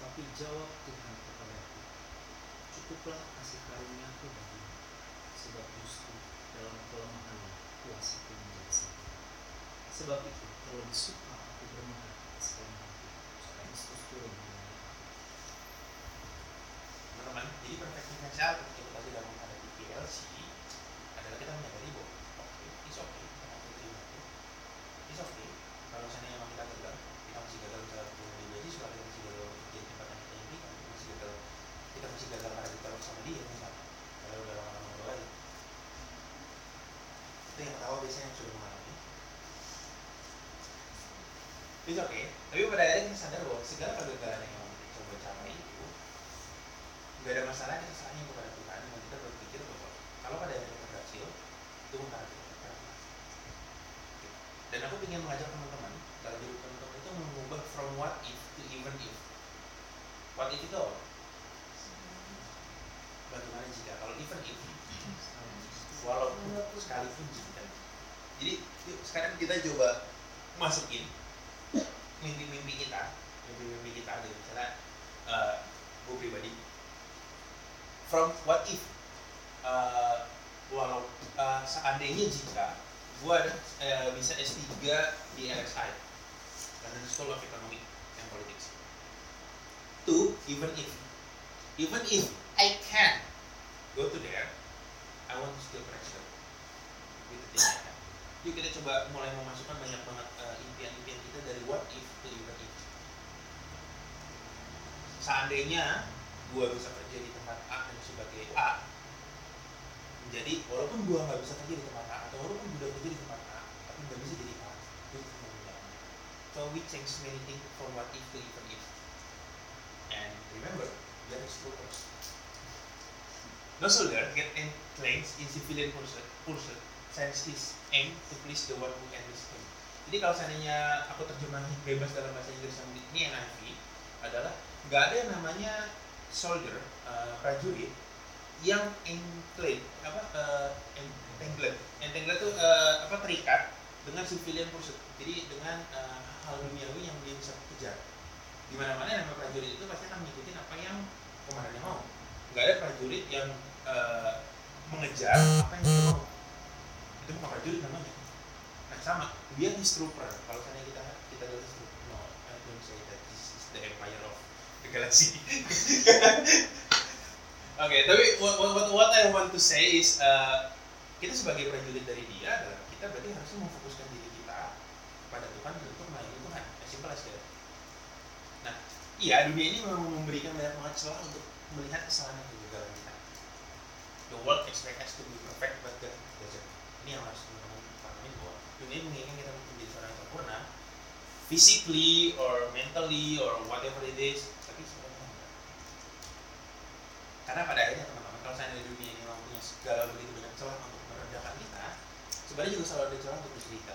Tapi jawab Tuhan kepadaku, cukuplah kasih karuniaku bagimu, sebab justru dalam kelemahannya kuasaku menjadi sempurna. Sebab itu, terlebih suka aku kelemahanku, teman-teman jadi ketika kita menghadapi PLC adalah kita menyadari bahwa oke it's okay kita terima itu. It's okay kalau misalnya memang kita gagal kita masih gagal beasiswa kita masih gagal di tempat yang kita gagal kita masih gagal karena kita bersama dia misalnya. Kalau dalam lain. Itu yang pertama biasanya yang sudah mengalami itu oke okay. tapi pada akhirnya saya sadar bahwa segala kegagalan yang coba capai itu gak ada masalah yang salahnya kepada Tuhan yang kita berpikir bahwa kalau pada akhirnya kita berhasil itu bukan kita dan aku ingin mengajak teman-teman kalau diri teman-teman itu mengubah from what if to even if. What if itu bagaimana jika? Kalau even if walaupun sekalipun jika. Jadi yuk sekarang kita coba masukin mimpi-mimpi kita mimpi-mimpi kita gitu. Misalnya eh, gue pribadi. From what if eh, walau eh, seandainya jika gue eh, bisa S3 di LSI London School of Economic and Politics. Two even if even if I can go to there I want to still pressure. With the I have. Yuk kita coba mulai memasukkan banyak banget eh, impian-impian kita dari what if to even if. Seandainya gua bisa kerja di tempat A dan sebagai A, jadi walaupun gua nggak bisa kerja di tempat A atau walaupun gua udah kerja di tempat A, tapi nggak bisa jadi A, menjalani. So we change many things from what if to even if. And remember, we are explorers. No soldier get claims in civilian pursuit, pursuit since his aim to please the one who enlists him. Jadi kalau seandainya aku terjemahin bebas dalam bahasa Inggris yang ini NIV adalah nggak ada yang namanya soldier uh, prajurit yang enclave apa uh, entangled entangled itu uh, apa terikat dengan civilian pursuit. Jadi dengan uh, hal duniawi yang dia bisa kejar. Di mana-mana nama prajurit itu pasti akan mengikuti apa yang komandannya mau. Nggak ada prajurit yang uh, mengejar apa yang dia mau itu bukan namanya nah sama. Dia trooper kalau misalnya kita kita trooper no I don't say that this is the empire of the galaxy. Oke tapi what, what, what, I want to say is uh, kita sebagai prajurit dari dia adalah kita berarti harusnya memfokuskan diri kita pada Tuhan dan untuk melayani Tuhan. As simple as that. Nah iya dunia ini memang memberikan banyak banget celah untuk melihat kesalahan dan kegagalan kita. The world expect us to be perfect but God doesn't ini yang harus teman-teman pahami bahwa dunia menginginkan kita menjadi seorang yang sempurna physically or mentally or whatever it is tapi sebenarnya karena pada akhirnya teman-teman kalau saya di dunia ini memang punya segala begitu banyak celah untuk merendahkan kita sebenarnya juga selalu ada celah untuk bercerita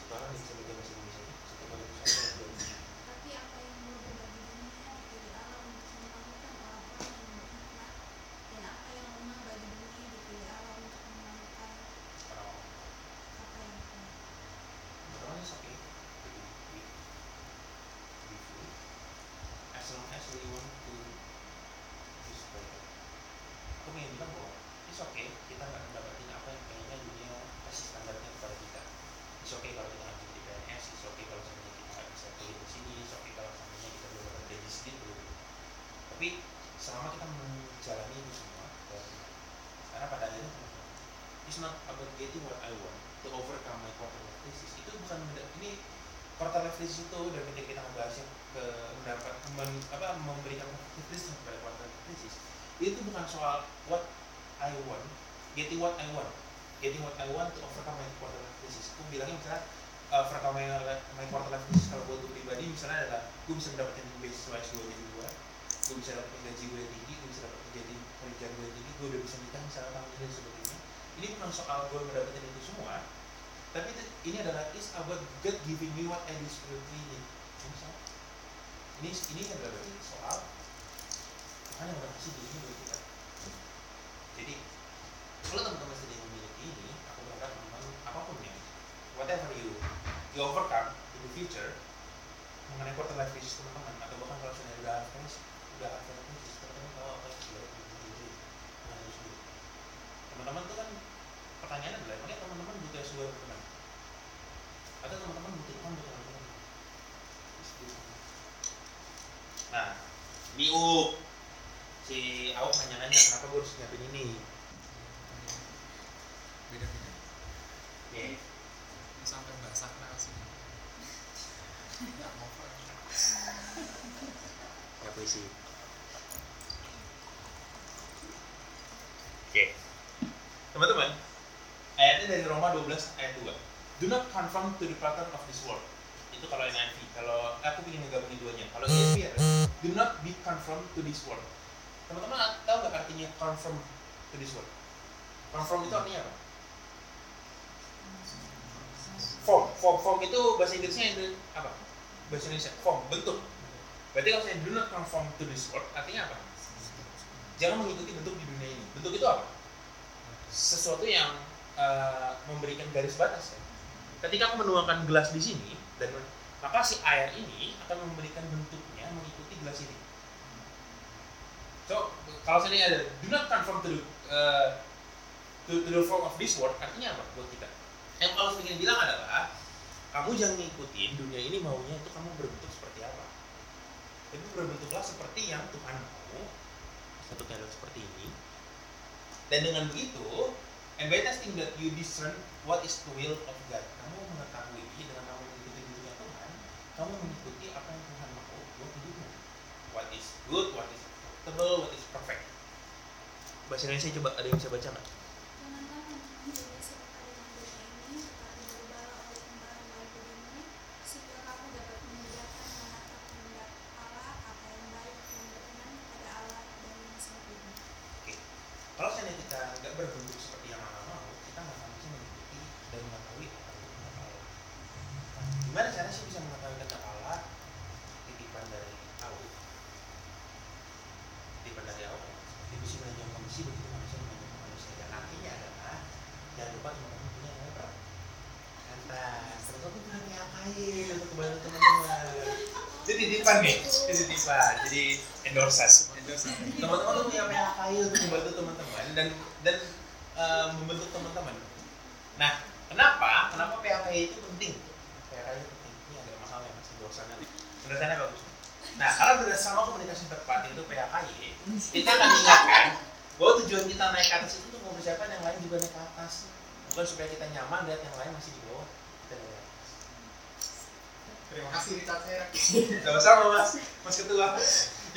satu orang bisa baca bahasa Indonesia satu orang bisa baca bahasa Tapi apa yang mudah bagi dunia dipilih Allah untuk menyelamatkan orang-orang yang beriman dan apa yang lemah bagi dunia dipilih Allah untuk menyelamatkan orang apa yang lemah. Everyone is okay. We, we, we feel. As long as we want to use better. Aku ingin bilang bahwa it's okay kita nggak mendapatkan apa yang kayaknya dunia kasih standarnya kepada kita. It's okay kalau kita nggak bisa jadi PNS, it's okay kalau seandainya kita nggak bisa kuliah di sini, it's okay kalau seandainya kita belum dapat gaji sedikit dulu. Tapi selama kita menjalani itu semua, dan karena pada akhirnya teman-teman, it's not about getting what I want to overcome my quarter life crisis. Itu bukan ini quarter life crisis itu dan ketika kita membahasnya ke mendapat men, apa memberikan krisis kepada quarter life crisis. Itu bukan soal what I want getting what I want. Getting what I want to overcome my quarter life crisis. Aku bilangnya misalnya uh, overcome my, my quarter life crisis kalau buat pribadi misalnya adalah gue bisa mendapatkan beasiswa S2 di luar gue bisa dapetin gaji gue yang tinggi gue bisa dapat jadi pekerjaan gue yang tinggi gue udah bisa nikah misalnya tahun ini sebagainya ini bukan soal gue mendapatkan itu semua tapi itu, ini adalah is about God giving me what I desperately need. Ini ini adalah soal Tuhan yang udah kasih dirinya buat kita. Jadi kalau teman-teman sedang memiliki ini aku berharap teman-teman apa pun ya whatever you you overcome in the future mengenai quarter life crisis teman-teman atau bahkan kalau sudah udah crisis udah after crisis teman-teman tahu apa yang itu sendiri. Teman-teman tuh kan pertanyaan adalah emangnya teman-teman butuh S2 teman atau teman-teman butuh Tuhan butuh teman-teman nah di U si Awok nanya-nanya kenapa gue harus nyiapin ini? Beda-beda. Nih Ini sampai basah nasi nggak mau ya puisi. Oke. Teman-teman ayatnya dari Roma 12 ayat 2 do not conform to the pattern of this world. Itu kalau NIV kalau aku ingin menggabungin duanya. Kalau ESV adalah do not be conformed to this world. Teman-teman tahu nggak artinya conform to this world? Conform itu artinya apa? Form. Form form itu bahasa Inggrisnya itu apa? Bahasa Indonesia. Form bentuk. Berarti kalau saya do not conform to this world artinya apa? Jangan mengikuti bentuk di dunia ini. Bentuk itu apa? Sesuatu yang eh, memberikan garis batas ya ketika aku menuangkan gelas di sini dan maka si air ini akan memberikan bentuknya mengikuti gelas ini. So kalau sini ada do not conform to the, uh, to, to the form of this world artinya apa buat kita? Yang Paulus ingin bilang adalah kamu jangan ngikutin dunia ini maunya itu kamu berbentuk seperti apa. Tapi berbentuklah seperti yang Tuhan mau. Bentuknya adalah seperti ini. Dan dengan begitu, by testing that you discern what is the will of God. Kamu mengetahui dengan kamu mengikuti dirinya Tuhan, kamu mengikuti apa yang Tuhan mau buat hidupmu. What is good, what is acceptable, what is perfect. Bahasa Indonesia coba ada yang bisa baca nggak? Janganlah memahami dunia serupa dengan dunia ini, tetapi berubahlah oleh perubahan baik budimu, sehingga kamu dapat membedakan manakah kehendak Allah, apa yang baik, yang berkenan kepada Allah, dan yang sempurna. Kalau seandainya kita nggak berbentuk seperti yang Allah mau, kita nggak akan bisa mengikuti dan mengetahui apa yang kehendak Allah. Nah, gimana caranya sih bisa mengetahui kehendak Allah? Titipan dari Allah. Titipan dari Allah. Dia bisa menanyakan misi begitu manusia menanyakan manusia. Dan artinya adalah jangan lupa teman-teman punya namanya apa? Kantas. Terus aku punya kayak kain untuk kebantu teman-teman. Jadi titipan nih, jadi titipan, jadi endorses. Teman-teman tuh punya kayu untuk membantu teman-teman dan dan eh, membentuk teman-teman. Nah, kenapa? Kenapa PHK itu penting? PHK itu penting. Ini agak mahal ya masih dosennya. Penjelasannya bagus. Nah, karena berdasarkan komunikasi tepat itu PHKY, kita akan ingatkan bahwa tujuan kita naik ke atas itu untuk mempersiapkan yang lain juga naik ke atas. Bukan supaya kita nyaman lihat yang lain masih di bawah. Kita naik ke atas. Terima kasih Richard saya. Sama-sama mas, mas ketua.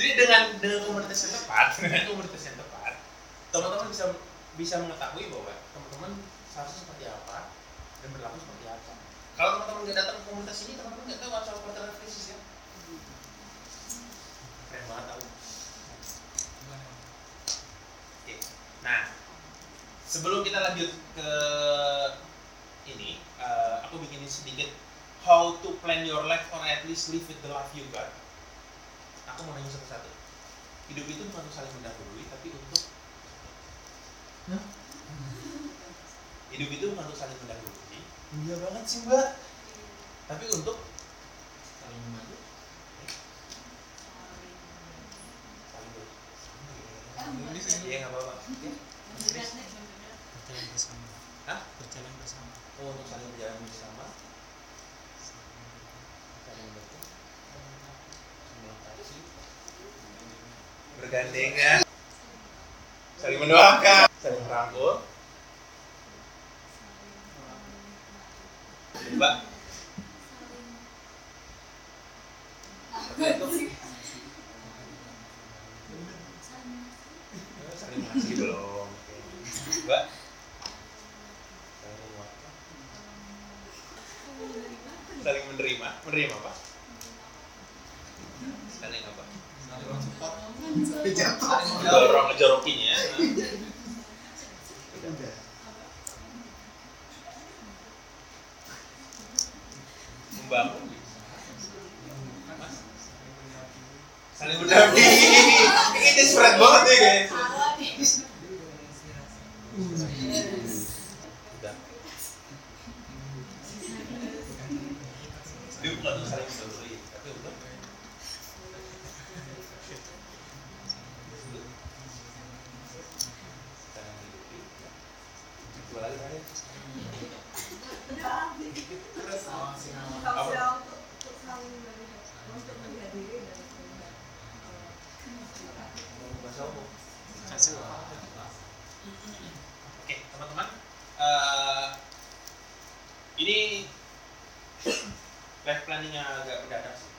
Jadi dengan dengan komunitas yang tepat, dengan komunitas yang tepat, teman-teman bisa bisa mengetahui bahwa teman-teman seharusnya seperti apa dan berlaku seperti apa. Kalau teman-teman nggak datang ke komunitas ini, teman-teman nggak tahu asal quarter life crisis ya. Keren banget tahu. Oke. Nah, sebelum kita lanjut ke ini, eh, aku bikinin sedikit how to plan your life or at least live with the life you got. Aku mau nanya satu-satu. Hidup itu bukan untuk saling mendahului, tapi untuk Hidup itu bukan untuk saling mendahului. Iya banget sih mbak. Tapi untuk saling membantu saling ber. Iya nggak apa-apa. Oke. Berat nih, berat. berjalan bersama Hah? berjalan bersama Oh untuk saling berjalan bersama, saling membantu, melengkapi, bergandengan, saling mendoakan, saling merangkul. Mbak, apa itu? Saling mengasihi belum? Oke. Mbak, saling menguatkan, saling menerima, menerima apa? Saling apa? Saling support. Sampai jatuh. Dorong ngejorokinya. Udah. Membangun. Mas, saling mendampingi. Ini desperate banget nih guys. Tawa nih. Udah. Dia bukan untuk saling mendahului, tapi untuk saling menghidupi. Dua lagi terakhir. Apa? Mau bahasa umum. kasih Oke, teman-teman. Eh, ini life planningnya agak mendadak sih.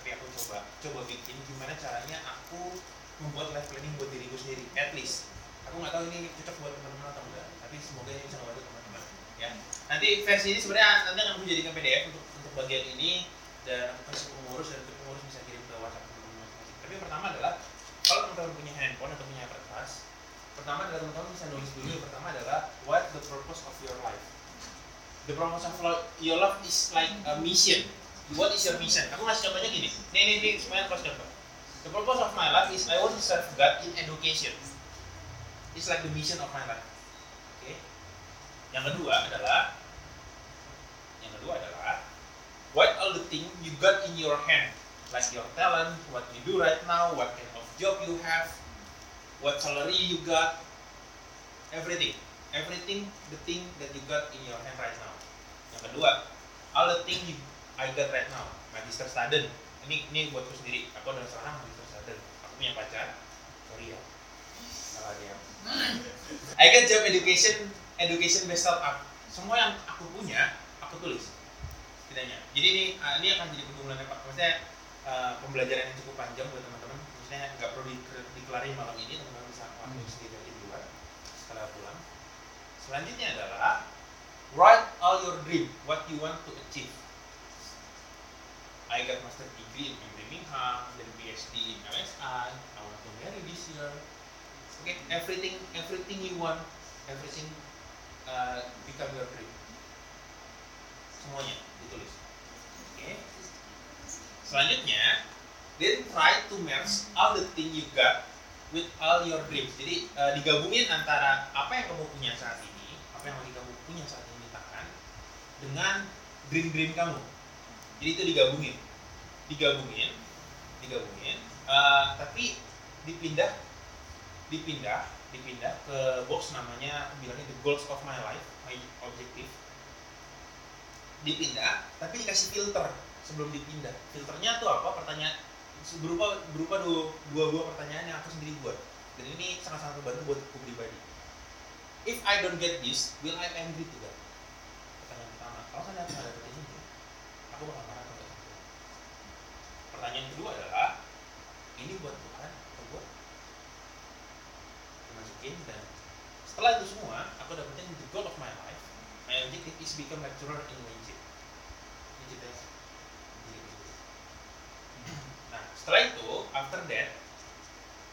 Tapi aku coba coba bikin gimana caranya aku membuat life planning buat diriku sendiri. At least. Aku nggak tahu ini cocok buat teman-teman atau enggak. Tapi semoga ini bisa membantu teman-teman. Ya. Nanti versi ini sebenarnya nanti akan aku jadikan PDF untuk untuk bagian ini dan aku kasih pengurus dan nanti pengurus bisa kirim ke WhatsApp teman-teman. Tapi yang pertama adalah kalau teman-teman punya handphone atau punya pertama adalah teman-teman bisa nulis dulu. Yang pertama adalah what the purpose of your life? The purpose of your life is like a mission. What is your mission? Aku ngasih contohnya gini. Nih nih nih semuanya cross contoh. The purpose of my life is I want to serve God in education. It's like the mission of my life. Oke yang kedua adalah Yang kedua adalah what all the thing you got in your hand, like your talent, what you do right now, what kind of job you have, what salary you got, everything, everything, the thing that you got in your hand right now. Yang kedua, all the thing you, I got right now, magister student. Ini ini buatku sendiri. Aku adalah seorang magister student. Aku punya pacar. Sorry ya. Salah dia. I got job education, education based startup. Semua yang aku punya, aku tulis. Setidaknya. Jadi ini uh, ini akan jadi pergumulan yang. Maksudnya uh, pembelajaran yang cukup panjang buat teman-teman. Maksudnya nggak perlu di, dikelari malam ini, teman-teman bisa ngelakuin sendiri aja di luar setelah pulang. Selanjutnya adalah write all your dream, what you want to achieve. I got master degree in Birmingham, then PhD in LSI. I want to marry this year. Okay, everything, everything you want, everything uh, become your dream. Semuanya ditulis. Oke. Selanjutnya, then try to merge all the thing you got with all your dreams. Jadi uh, digabungin antara apa yang kamu punya saat ini, apa yang lagi kamu punya saat ini tangan, dengan dream-dream kamu. Jadi itu digabungin, digabungin, digabungin. Uh, tapi dipindah, dipindah, dipindah ke box namanya bilangnya the goals of my life, my objective. Dipindah, tapi dikasih filter sebelum dipindah. Filternya tuh apa? Pertanyaan berupa berupa dua, dua buah pertanyaan yang aku sendiri buat. Dan ini sangat-sangat membantu buat aku pribadi. If I don't get this, will I angry to God? Pertanyaan pertama. Kalau saya nggak dapetin ini, aku bakal marah atau enggak? Pertanyaan kedua adalah, ini buat Tuhan atau buat masukin dan setelah itu semua, aku dapetin the goal of my life. My objective is become lecturer in UNJ. Ini ceritanya. Nah, setelah itu, after that,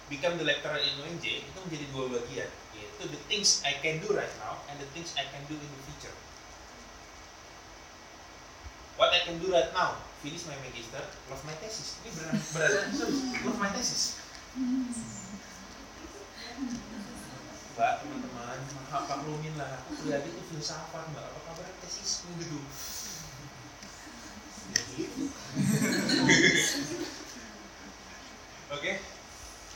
become the lecturer in UNJ itu menjadi dua bagian, yaitu the things I can do right now and the things I can do in the future. What I can do right now, finish my magister, love my thesis. Ini beneran serius, love my thesis. Mbak, teman-teman, maklumin lah. Aku kuliah itu filsafat, Mbak. Apa kabar tesisku gitu? Ya gitu. Oke.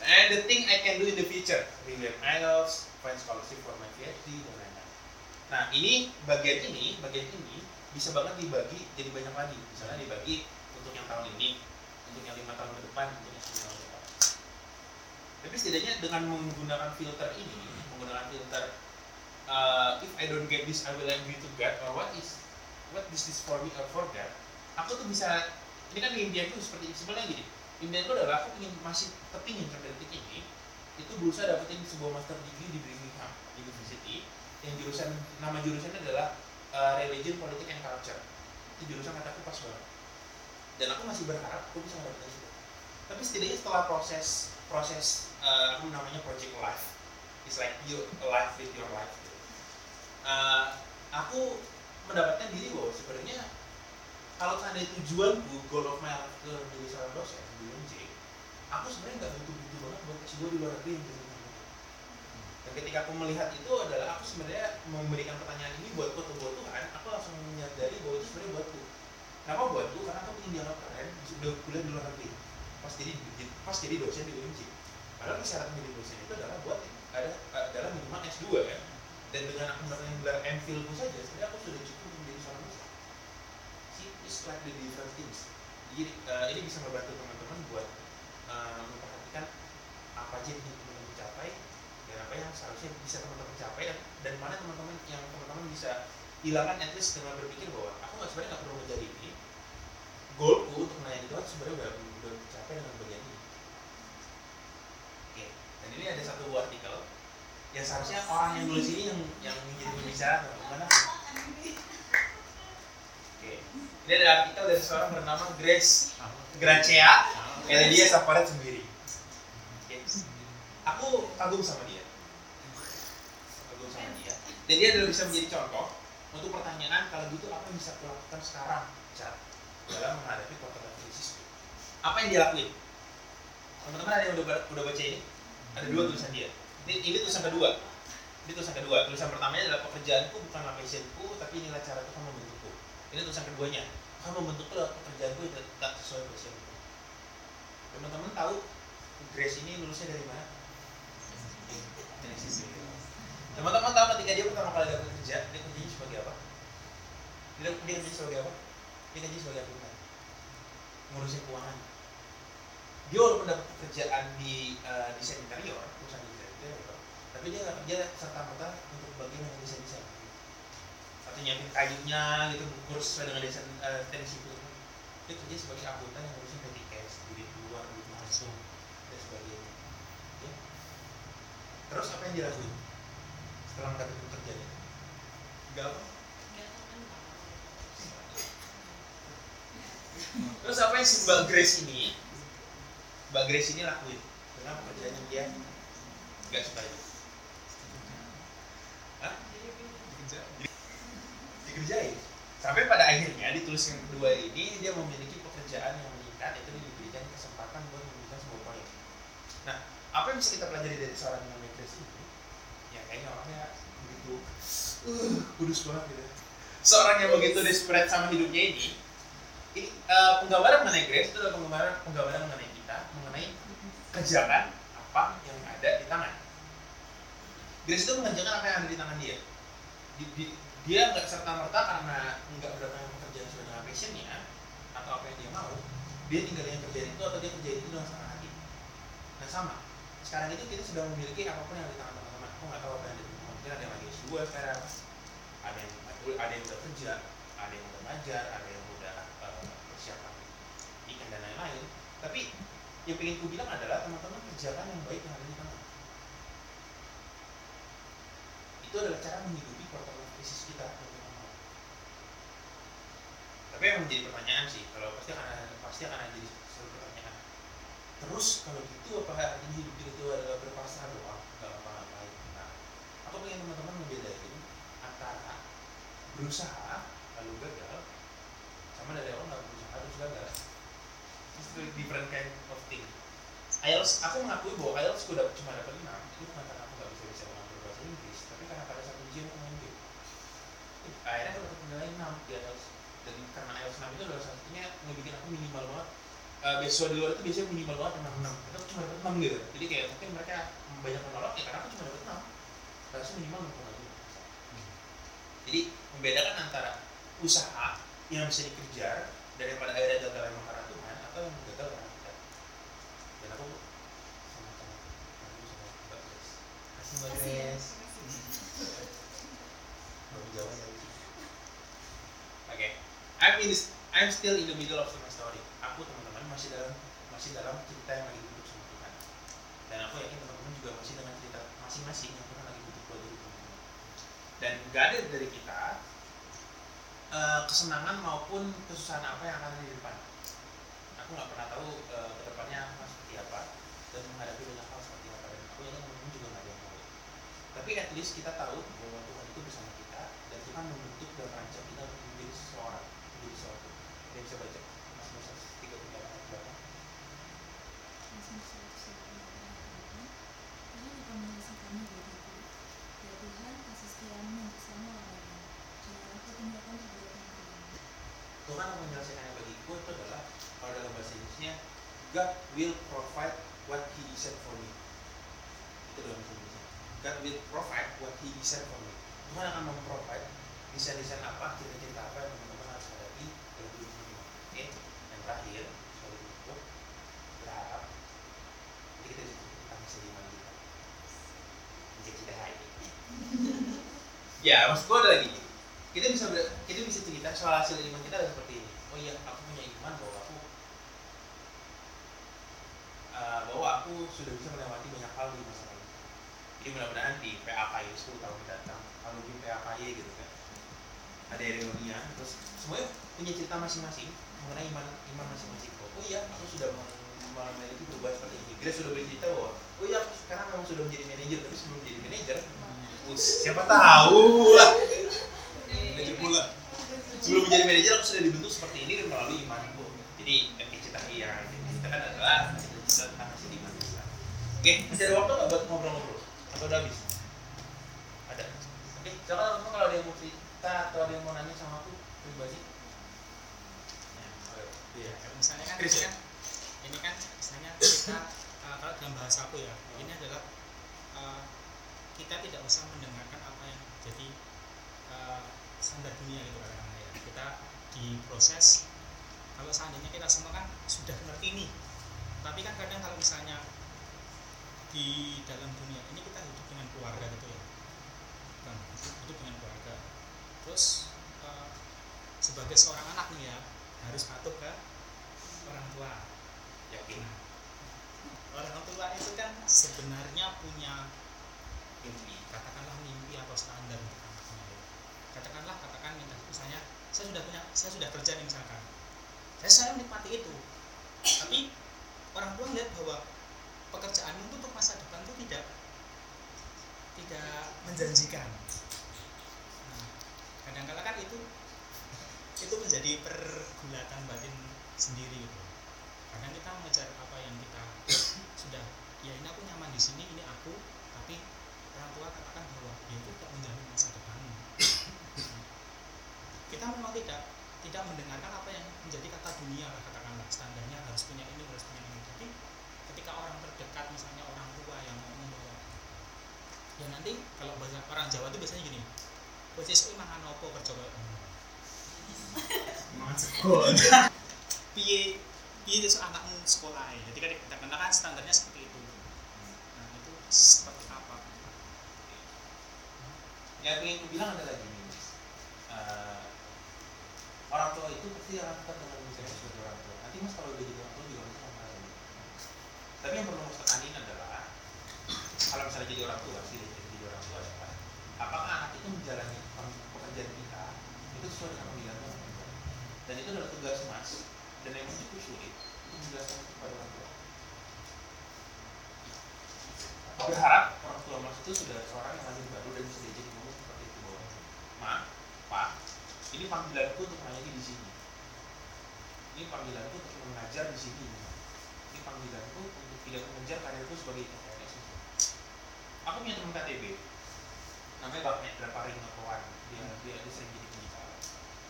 And the thing I can do in the future, William IELTS, find scholarship for my PhD dan lain-lain. Nah, ini bagian ini, bagian ini bisa banget dibagi jadi banyak lagi. Misalnya dibagi untuk yang tahun ini, untuk yang lima tahun ke depan, untuk yang sepuluh tahun ke depan. Tapi setidaknya dengan menggunakan filter ini, menggunakan filter uh, if I don't get this, I will angry to God, or what is what is this for me or for God, aku tuh bisa ini kan impianku seperti sebenarnya gini impianku adalah aku ingin masih kepingin sampai detik ini itu berusaha dapetin sebuah master degree di Birmingham University yang jurusan nama jurusannya adalah uh, religion, politics and culture. Itu jurusan kataku pas banget. Dan aku masih berharap aku bisa dapetin itu. Tapi setidaknya setelah proses proses uh, aku namanya project life it's like you alive with your life. Uh, aku mendapatkan diri bahwa sebenarnya kalau seandainya tujuanku goal of my ke menjadi seorang dosen di UNJ aku sebenarnya nggak butuh-butuh banget buat S2 di luar negeri yang jadi dan ketika aku melihat itu adalah aku sebenarnya memberikan pertanyaan ini buatku atau buat Tuhan aku langsung menyadari bahwa itu sebenarnya buatku. Kenapa buatku? Karena aku ingin dianggap keren sudah kuliah di luar negeri pas jadi pas jadi dosen di UNJ padahal syarat menjadi dosen itu adalah buat ada adalah minimal S2 kan dan dengan aku mendapatkan gelar MPhil saja sebenarnya aku sudah cukup untuk menjadi seorang dosen the different things jadi uh, ini bisa membantu teman-teman buat uh, memperhatikan apa aja yang teman-teman capai dan apa yang seharusnya bisa teman-teman capai dan, dan mana teman-teman yang teman-teman bisa hilangkan at least dengan berpikir bahwa aku nggak sebenarnya nggak perlu menjadi ini. Goalku untuk melayani Tuhan sebenarnya udah udah tercapai dengan bagian ini. Oke dan ini ada satu artikel yang seharusnya orang yang nulis ini yang yang menjadi pembicara mana Oke. Ini ada artikel dari seorang bernama Grace Gracea. Ya, dia Safaret sendiri. Aku kagum sama dia. Kagum sama dia. Dan dia adalah bisa menjadi contoh untuk pertanyaan kalau gitu apa yang bisa aku lakukan sekarang Cat, dalam menghadapi kota krisis. Apa yang dia lakuin? Teman-teman ada yang udah, udah baca ini? Ada dua tulisan dia. Ini, ini tulisan kedua. Ini tulisan kedua. Tulisan pertamanya adalah pekerjaanku bukanlah passionku, tapi inilah cara Tuhan membentukku. Ini tulisan keduanya. Akan membentuk lo pekerjaan gue tak, tak sesuai passion teman-teman tahu Grace ini lulusnya dari mana? Dari teman-teman tahu ketika dia pertama kali dapat kerja dia kerjanya sebagai apa? Dia, dia kerja sebagai apa? Dia kerja sebagai akuntan. Ngurusin keuangan. Dia walaupun dapat pekerjaan di uh, desain interior perusahaan desain interior tapi dia nggak kerja serta merta untuk bagian yang desain desain atau nyiapin kayunya gitu ngurus sesuai dengan desain uh, teknik sipil dia kerja sebagai akuntan yang ngurusin petty cash duit luar duit masuk dan sebagainya. Ya. terus apa yang dilakuin setelah mendapatkan pekerjaan itu nggak apa. Terus apa yang si Mbak Grace ini Mbak Grace ini lakuin? Dengan pekerjaan yang dia nggak suka itu Hah? Kerja. Dikerjain sampai pada akhirnya di tulis yang kedua ini dia memiliki pekerjaan yang meningkat itu diberikan kesempatan buat memberikan sebuah proyek. Nah apa yang bisa kita pelajari dari seorang yang ini? Ya kayaknya orangnya begitu uh, kudus banget gitu. Seorang yang begitu desperate sama hidupnya ini ini eh, penggambaran mengenai Grace itu adalah penggambaran penggambaran mengenai kita mengenai kerjakan apa yang ada di tangan. Grace itu mengerjakan apa yang ada di tangan dia. Di, di- dia nggak serta merta karena nggak mendapatkan pekerjaan sesuai dengan passionnya atau apa yang dia mau dia tinggal yang kerjaan itu atau dia kerjain itu dengan senang hati. Nah sama. Sekarang itu kita sudah memiliki apa pun yang di tangan teman-teman. Aku nggak tahu apa yang di tangan mungkin ada yang lagi S2 sekarang ada yang ada yang udah kerja ada yang udah ngajar ada yang udah eh, persiapan ikan dan lain-lain. Tapi yang pengen ku bilang adalah teman-teman kerjakan yang baik yang ada di tangan. Itu adalah cara menghidupi protokol krisis kita teman-teman. Tapi yang menjadi pertanyaan sih kalau pasti akan ada, pasti akan ada jadi satu pertanyaan. Terus kalau gitu apa artinya hidup kita itu adalah berpasrah doang? Nggak apa-apa nah aku pengen teman-teman membedain antara berusaha lalu gagal sama dari awal nggak berusaha terus gagal. Two different kind of thing. IELTS, aku mengakui bahwa IELTS aku dapat cuma dapat 5 itu bukan karena aku nggak bisa bisa mengatur bahasa Inggris tapi karena pada satu ujian aku game akhirnya aku dapat nilai 6 di IELTS dan karena IELTS 6 itu adalah satunya ngebikin aku minimal banget. Uh, beasiswa di luar itu biasanya minimal banget 6 6 itu aku cuma dapat 6 gitu. Jadi kayak mungkin mereka banyak menolak ya karena aku cuma dapat 6 harusnya minimal 6,5 jadi membedakan antara usaha yang bisa dikejar daripada akhirnya gagal emang karena Tuhan atau yang gagal karena kita. Dan aku sama-sama aku sama Mbak Grace kasih Mbak Kasih ya. Grace belum jawab ya Oke, I'm in I'm still in the middle of my story. Aku teman-teman masih dalam masih dalam cerita yang lagi duduk sama Tuhan. Dan aku yakin teman-teman juga masih dengan cerita masing-masing yang Tuhan lagi butuh buat diri teman-teman. Dan gak ada dari kita eh, kesenangan maupun kesusahan apa yang akan di depan. Aku nggak pernah tahu eh, ke depannya akan seperti apa dan menghadapi banyak hal seperti apa dan aku yakin teman-teman juga nggak ada yang tahu. Tapi at least kita tahu bahwa Tuhan itu bersama kita dan Tuhan membentuk dan merancang kita untuk menjadi seseorang, menjadi sesuatu. Ada yang bisa baca Mas Musa 33 ayat berapa? Mazmur 138 Tuhan akan menyelesaikannya bagiku Ya Tuhan kasih setiamu yang bersama orangnya Jangan aku tinggalkan perbuatan kalian Yang menyelesaikannya bagiku itu adalah kalau dalam bahasa Inggrisnya God will provide what He designed for me. Itu dalam bahasa Inggrisnya. God will provide what He designed for me. Tuhan akan memprovide desain-desain apa, cerita-cerita apa yang teman-teman harus hadapi dalam hidup ini. Oke, yang terakhir, soal itu berharap nanti kita bisa tentang depan kita. Menjadi kita hari ya, maksud gue adalah gini kita bisa ber- kita bisa cerita soal hasil iman kita adalah seperti ini. Oh iya aku punya iman bahwa aku eh, bahwa aku sudah bisa melewati banyak hal di masa lalu. Jadi mudah-mudahan di PAKY 10 tahun mendatang lalu di PAKY gitu kan ada Ereonia terus semuanya punya cerita masing-masing mengenai iman iman masing-masing. Oh iya aku sudah mem- memiliki perubahan seperti ini. Grace sudah bercerita bahwa oh iya aku sekarang memang sudah menjadi manajer tapi sebelum menjadi manajer us, siapa tahu lah. Sebelum menjadi manajer aku sudah dibentuk seperti ini dan melalui imanku jadi cita yang kita kan adalah cita tentang hasil iman kita oke masih ada waktu nggak buat ngobrol-ngobrol? Atau udah habis? Ada. Oke silakan teman-teman kalau ada yang mau cerita atau ada yang mau nanya sama aku pribadi. Iya. Kalau misalnya kan Chris, ini kan ini kan misalnya kita uh, kalau dalam bahasa aku ya ini adalah uh, kita tidak usah mendengarkan apa yang jadi uh, standar dunia gitu ya kita diproses kalau seandainya kita semua kan sudah ngerti nih tapi kan kadang kalau misalnya di dalam dunia ini kita hidup dengan keluarga gitu ya. Kan hidup dengan keluarga. Terus uh, sebagai seorang anak nih ya harus patuh ke orang tua. Yakin orang tua itu kan sebenarnya punya mimpi. katakanlah mimpi atau standar untuk anaknya. Ya. katakanlah katakan misalnya saya sudah punya saya sudah kerja nih misalkan. Saya saya menikmati itu. Tapi orang tua melihat bahwa pekerjaanmu itu untuk masa depan itu tidak tidak menjanjikan. Nah, kadang-kala kan itu itu menjadi pergulatan batin sendiri gitu. Kadang kita mengejar apa yang kita sudah ya ini aku nyaman di sini ini aku tapi orang tua katakan bahwa dia itu tidak menjamin masa depanmu tidak tidak mendengarkan apa yang menjadi kata dunia lah katakanlah standarnya harus punya ini harus punya ini tapi ketika orang terdekat misalnya orang tua yang ngomong bahwa ya nanti kalau bahasa orang Jawa itu biasanya gini posisi mangan opo kerja koyo ngono." Mangan sekol. piye piye itu anakmu sekolah ya jadi kan kita kan standarnya seperti itu nah itu seperti apa yang ingin aku bilang Mas. Eh, orang tua itu pasti akan tetap dengan misalnya sebagai orang tua. Nanti mas kalau udah jadi orang tua juga akan merasa gitu. tapi yang perlu mas tekanin adalah kalau misalnya jadi orang tua sih jadi, orang tua adalah apakah anak itu menjalani pekerjaan kita itu sesuai dengan panggilan Tuhan dan itu adalah tugas mas dan yang cukup sulit untuk menjelaskan itu kepada orang tua. Berharap orang tua mas itu sudah seorang yang lahir baru dan bisa diajak ngomong seperti itu. Bahwa ma pak ini panggilanku untuk melayani di sini. Ini panggilanku untuk mengajar di sini. Ini panggilanku untuk tidak mengejar karirku sebagai PNS aku punya teman KTB namanya Bang Nedra Paringakoan dia dia dia sering jadi pembicara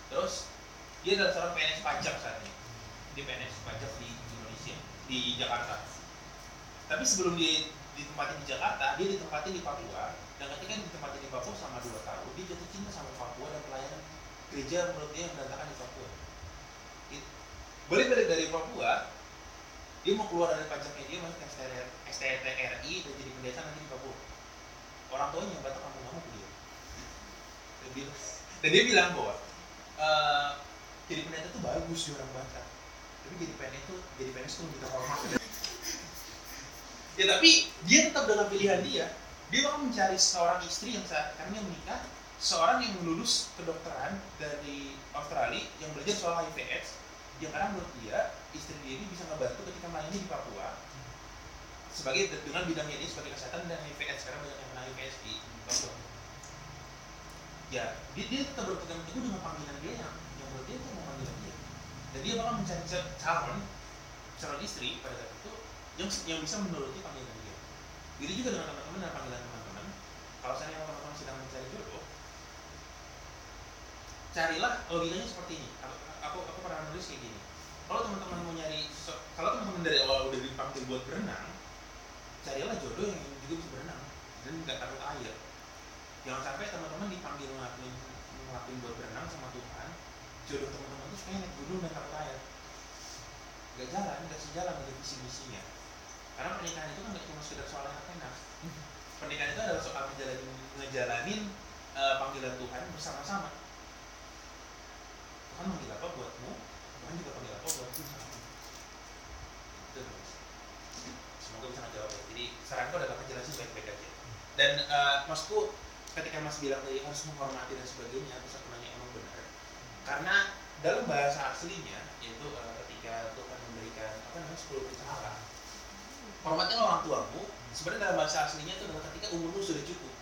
terus dia adalah seorang PNS pajak saat ini. Dia PNS pajak di Indonesia di Jakarta. Tapi sebelum dia ditempatin di Jakarta dia ditempatin di Papua. Dan ketika ditempatin di Papua selama dua tahun dia jatuh cinta sama Papua dan gereja menurut dia berantakan di Papua. Balik-balik dari Papua dia mau keluar dari pajaknya dia masuk STR STTRI dan jadi pendeta nanti di Papua. Orang tuanya batak kamu kamu kuliah? Dan dia, dan dia bilang bahwa eh, jadi pendeta itu bagus di orang Batak tapi jadi PNS itu jadi PNS itu lebih terhormat. Ya tapi dia tetap dengan pilihan dia. Dia bakal mencari seorang istri yang saat karena dia menikah seorang yang lulus kedokteran dari Australia yang belajar soal HIV AIDS yang karena menurut dia istri dia ini bisa ngebantu ketika melayani di Papua. Sebagai dengan bidangnya ini sebagai kesehatan dan HIV AIDS karena banyak yang kena HIV di Papua. Ya dia, dia tetap berpegang teguh dengan panggilan dia yang yang menurut dia itu mau panggilan dia. Dan dia bakal mencari cal- calon calon istri pada saat itu yang yang bisa menuruti panggilan dia. Begitu juga dengan teman-teman dan panggilan teman-teman. Kalau saya teman-teman sedang mencari jodoh carilah logikanya seperti ini. Aku aku, aku pernah nulis kayak gini. Kalau teman-teman mau nyari kalau teman-teman dari awal udah dipanggil buat berenang carilah jodoh yang juga bisa berenang. Dan nggak takut air. Jangan sampai teman-teman dipanggil ngelakuin ngelakuin buat berenang sama Tuhan jodoh teman-teman tuh supaya naik gunung dan takut air. Nggak jalan nggak sejalan dengan visi misinya. Karena pernikahan itu kan nggak cuma sekedar soal enak-enak pernikahan itu adalah soal ngejalanin ngejalanin eh, panggilan Tuhan bersama-sama Tuhan manggil apa buatmu? Tuhan juga panggil apa buatmu? Sama itu semoga bisa ngejawab ya. Jadi saranku adalah ngejelasin baik-baik aja. Dan eh, maksudku ketika mas bilang tadi harus menghormati dan sebagainya terus aku nanya emang benar? Karena dalam bahasa aslinya yaitu eh, ketika Tuhan memberikan apa namanya sepuluh perintah Allah hormatilah orang tuamu sebenarnya dalam bahasa aslinya itu adalah ketika umurmu sudah cukup.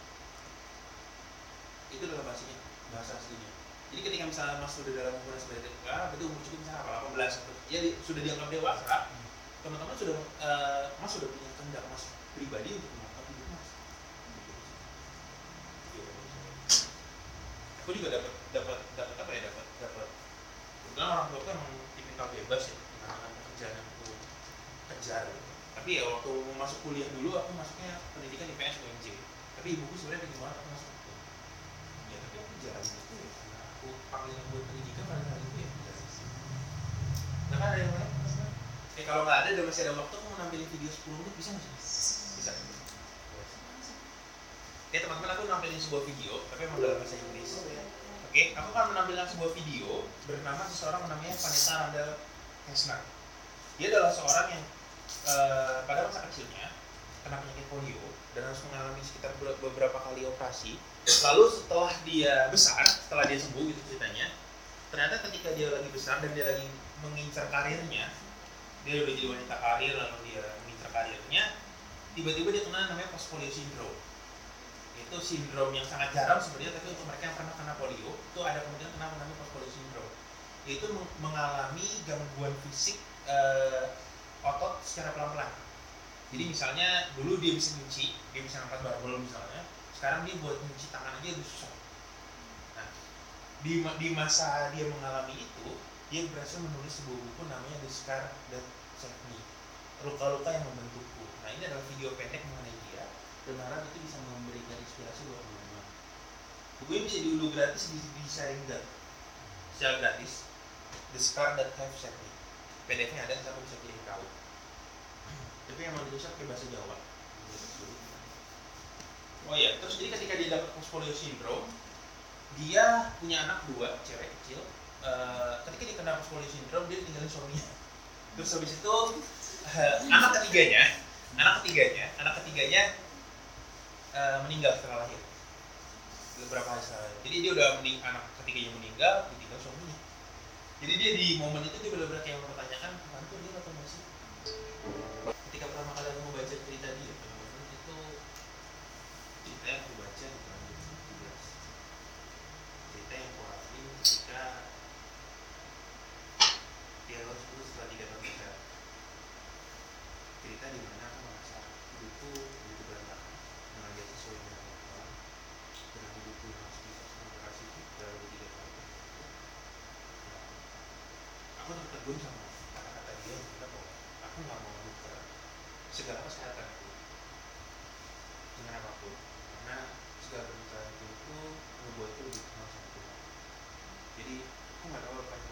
Itu dalam bahasanya bahasa aslinya jadi ketika misalnya mas sudah dalam umur yang sudah dewasa berarti umur cukup misalnya apa 18 atau ya sudah dianggap dewasa teman-teman sudah eh, mas sudah punya kehendak mas pribadi untuk menatap hidup mas. Aku juga dapat dapat dapat apa ya? Dapat dapat. Kebetulan orang tua kan tipikal bebas ya dengan pekerjaan yang aku kejar. Tapi ya waktu masuk kuliah dulu aku masuknya pendidikan IPS UNJ tapi ibuku sebenarnya pengen banget aku masuk ya tapi aku jarang aku panggilan buat pendidikan pada saat itu ya nah kan ada yang lain? Eh kalau nggak ada dan masih ada waktu mau nampilin video 10 menit bisa nggak bisa. Oke teman-teman aku nampilin sebuah video tapi emang dalam bahasa Inggris. Oke, aku akan menampilkan sebuah video bernama seseorang namanya Vanessa Randall Hesner. Dia adalah seorang yang eh, pada masa kecilnya kena penyakit polio dan harus mengalami sekitar be- beberapa kali operasi. Lalu setelah dia besar, setelah dia sembuh gitu ceritanya, ternyata ketika dia lagi besar dan dia lagi mengincar karirnya, dia udah jadi wanita karir lalu dia mengincar karirnya, tiba-tiba dia kena namanya post polio syndrome. Itu sindrom yang sangat jarang sebenarnya tapi untuk mereka yang pernah kena polio itu ada kemungkinan kena namanya post polio syndrome. Yaitu meng- mengalami gangguan fisik eh, otot secara pelan-pelan jadi misalnya dulu dia bisa nyuci dia bisa angkat barbel misalnya sekarang dia buat nyuci tangan aja udah susah nah di, di masa dia mengalami itu dia berhasil menulis sebuah buku namanya The Scar That Saved Me luka-luka yang membentukku nah ini adalah video pendek mengenai dia dan harap itu bisa memberikan inspirasi buat teman-teman. Buku ini bisa diunduh gratis di, di Sharingan secara gratis. The Scar That Have Saved Me. PDF-nya ada, tapi bisa kirim kau. Tapi emang ditulis pakai bahasa Jawa. Oh iya, terus jadi ketika dia dapat post polio syndrome, dia punya anak dua, cewek kecil. Eh, ketika dia kena post polio syndrome, dia tinggalin suaminya. Terus habis itu eh, anak ketiganya, anak ketiganya, anak ketiganya eh, meninggal setelah lahir beberapa hari setelah jadi dia udah mening anak ketiganya meninggal ditinggal suaminya jadi dia di momen itu dia benar-benar kayak mempertanyakan dia harus putus setelah tiga tahun pacaran cerita di mana aku merasa hidupku begitu berantakan. Dengan yang tidak berkembang dengan hidupku harus bisa mengoperasi dalam tiga tahun Nah, aku tertegun sama kata-kata dia bilang bahwa aku nggak mau menukar segala kesehatanku dengan apa pun. Karena segala permintaan itu membuatku lebih kenal sama Tuhan. Jadi aku nggak tahu apa yang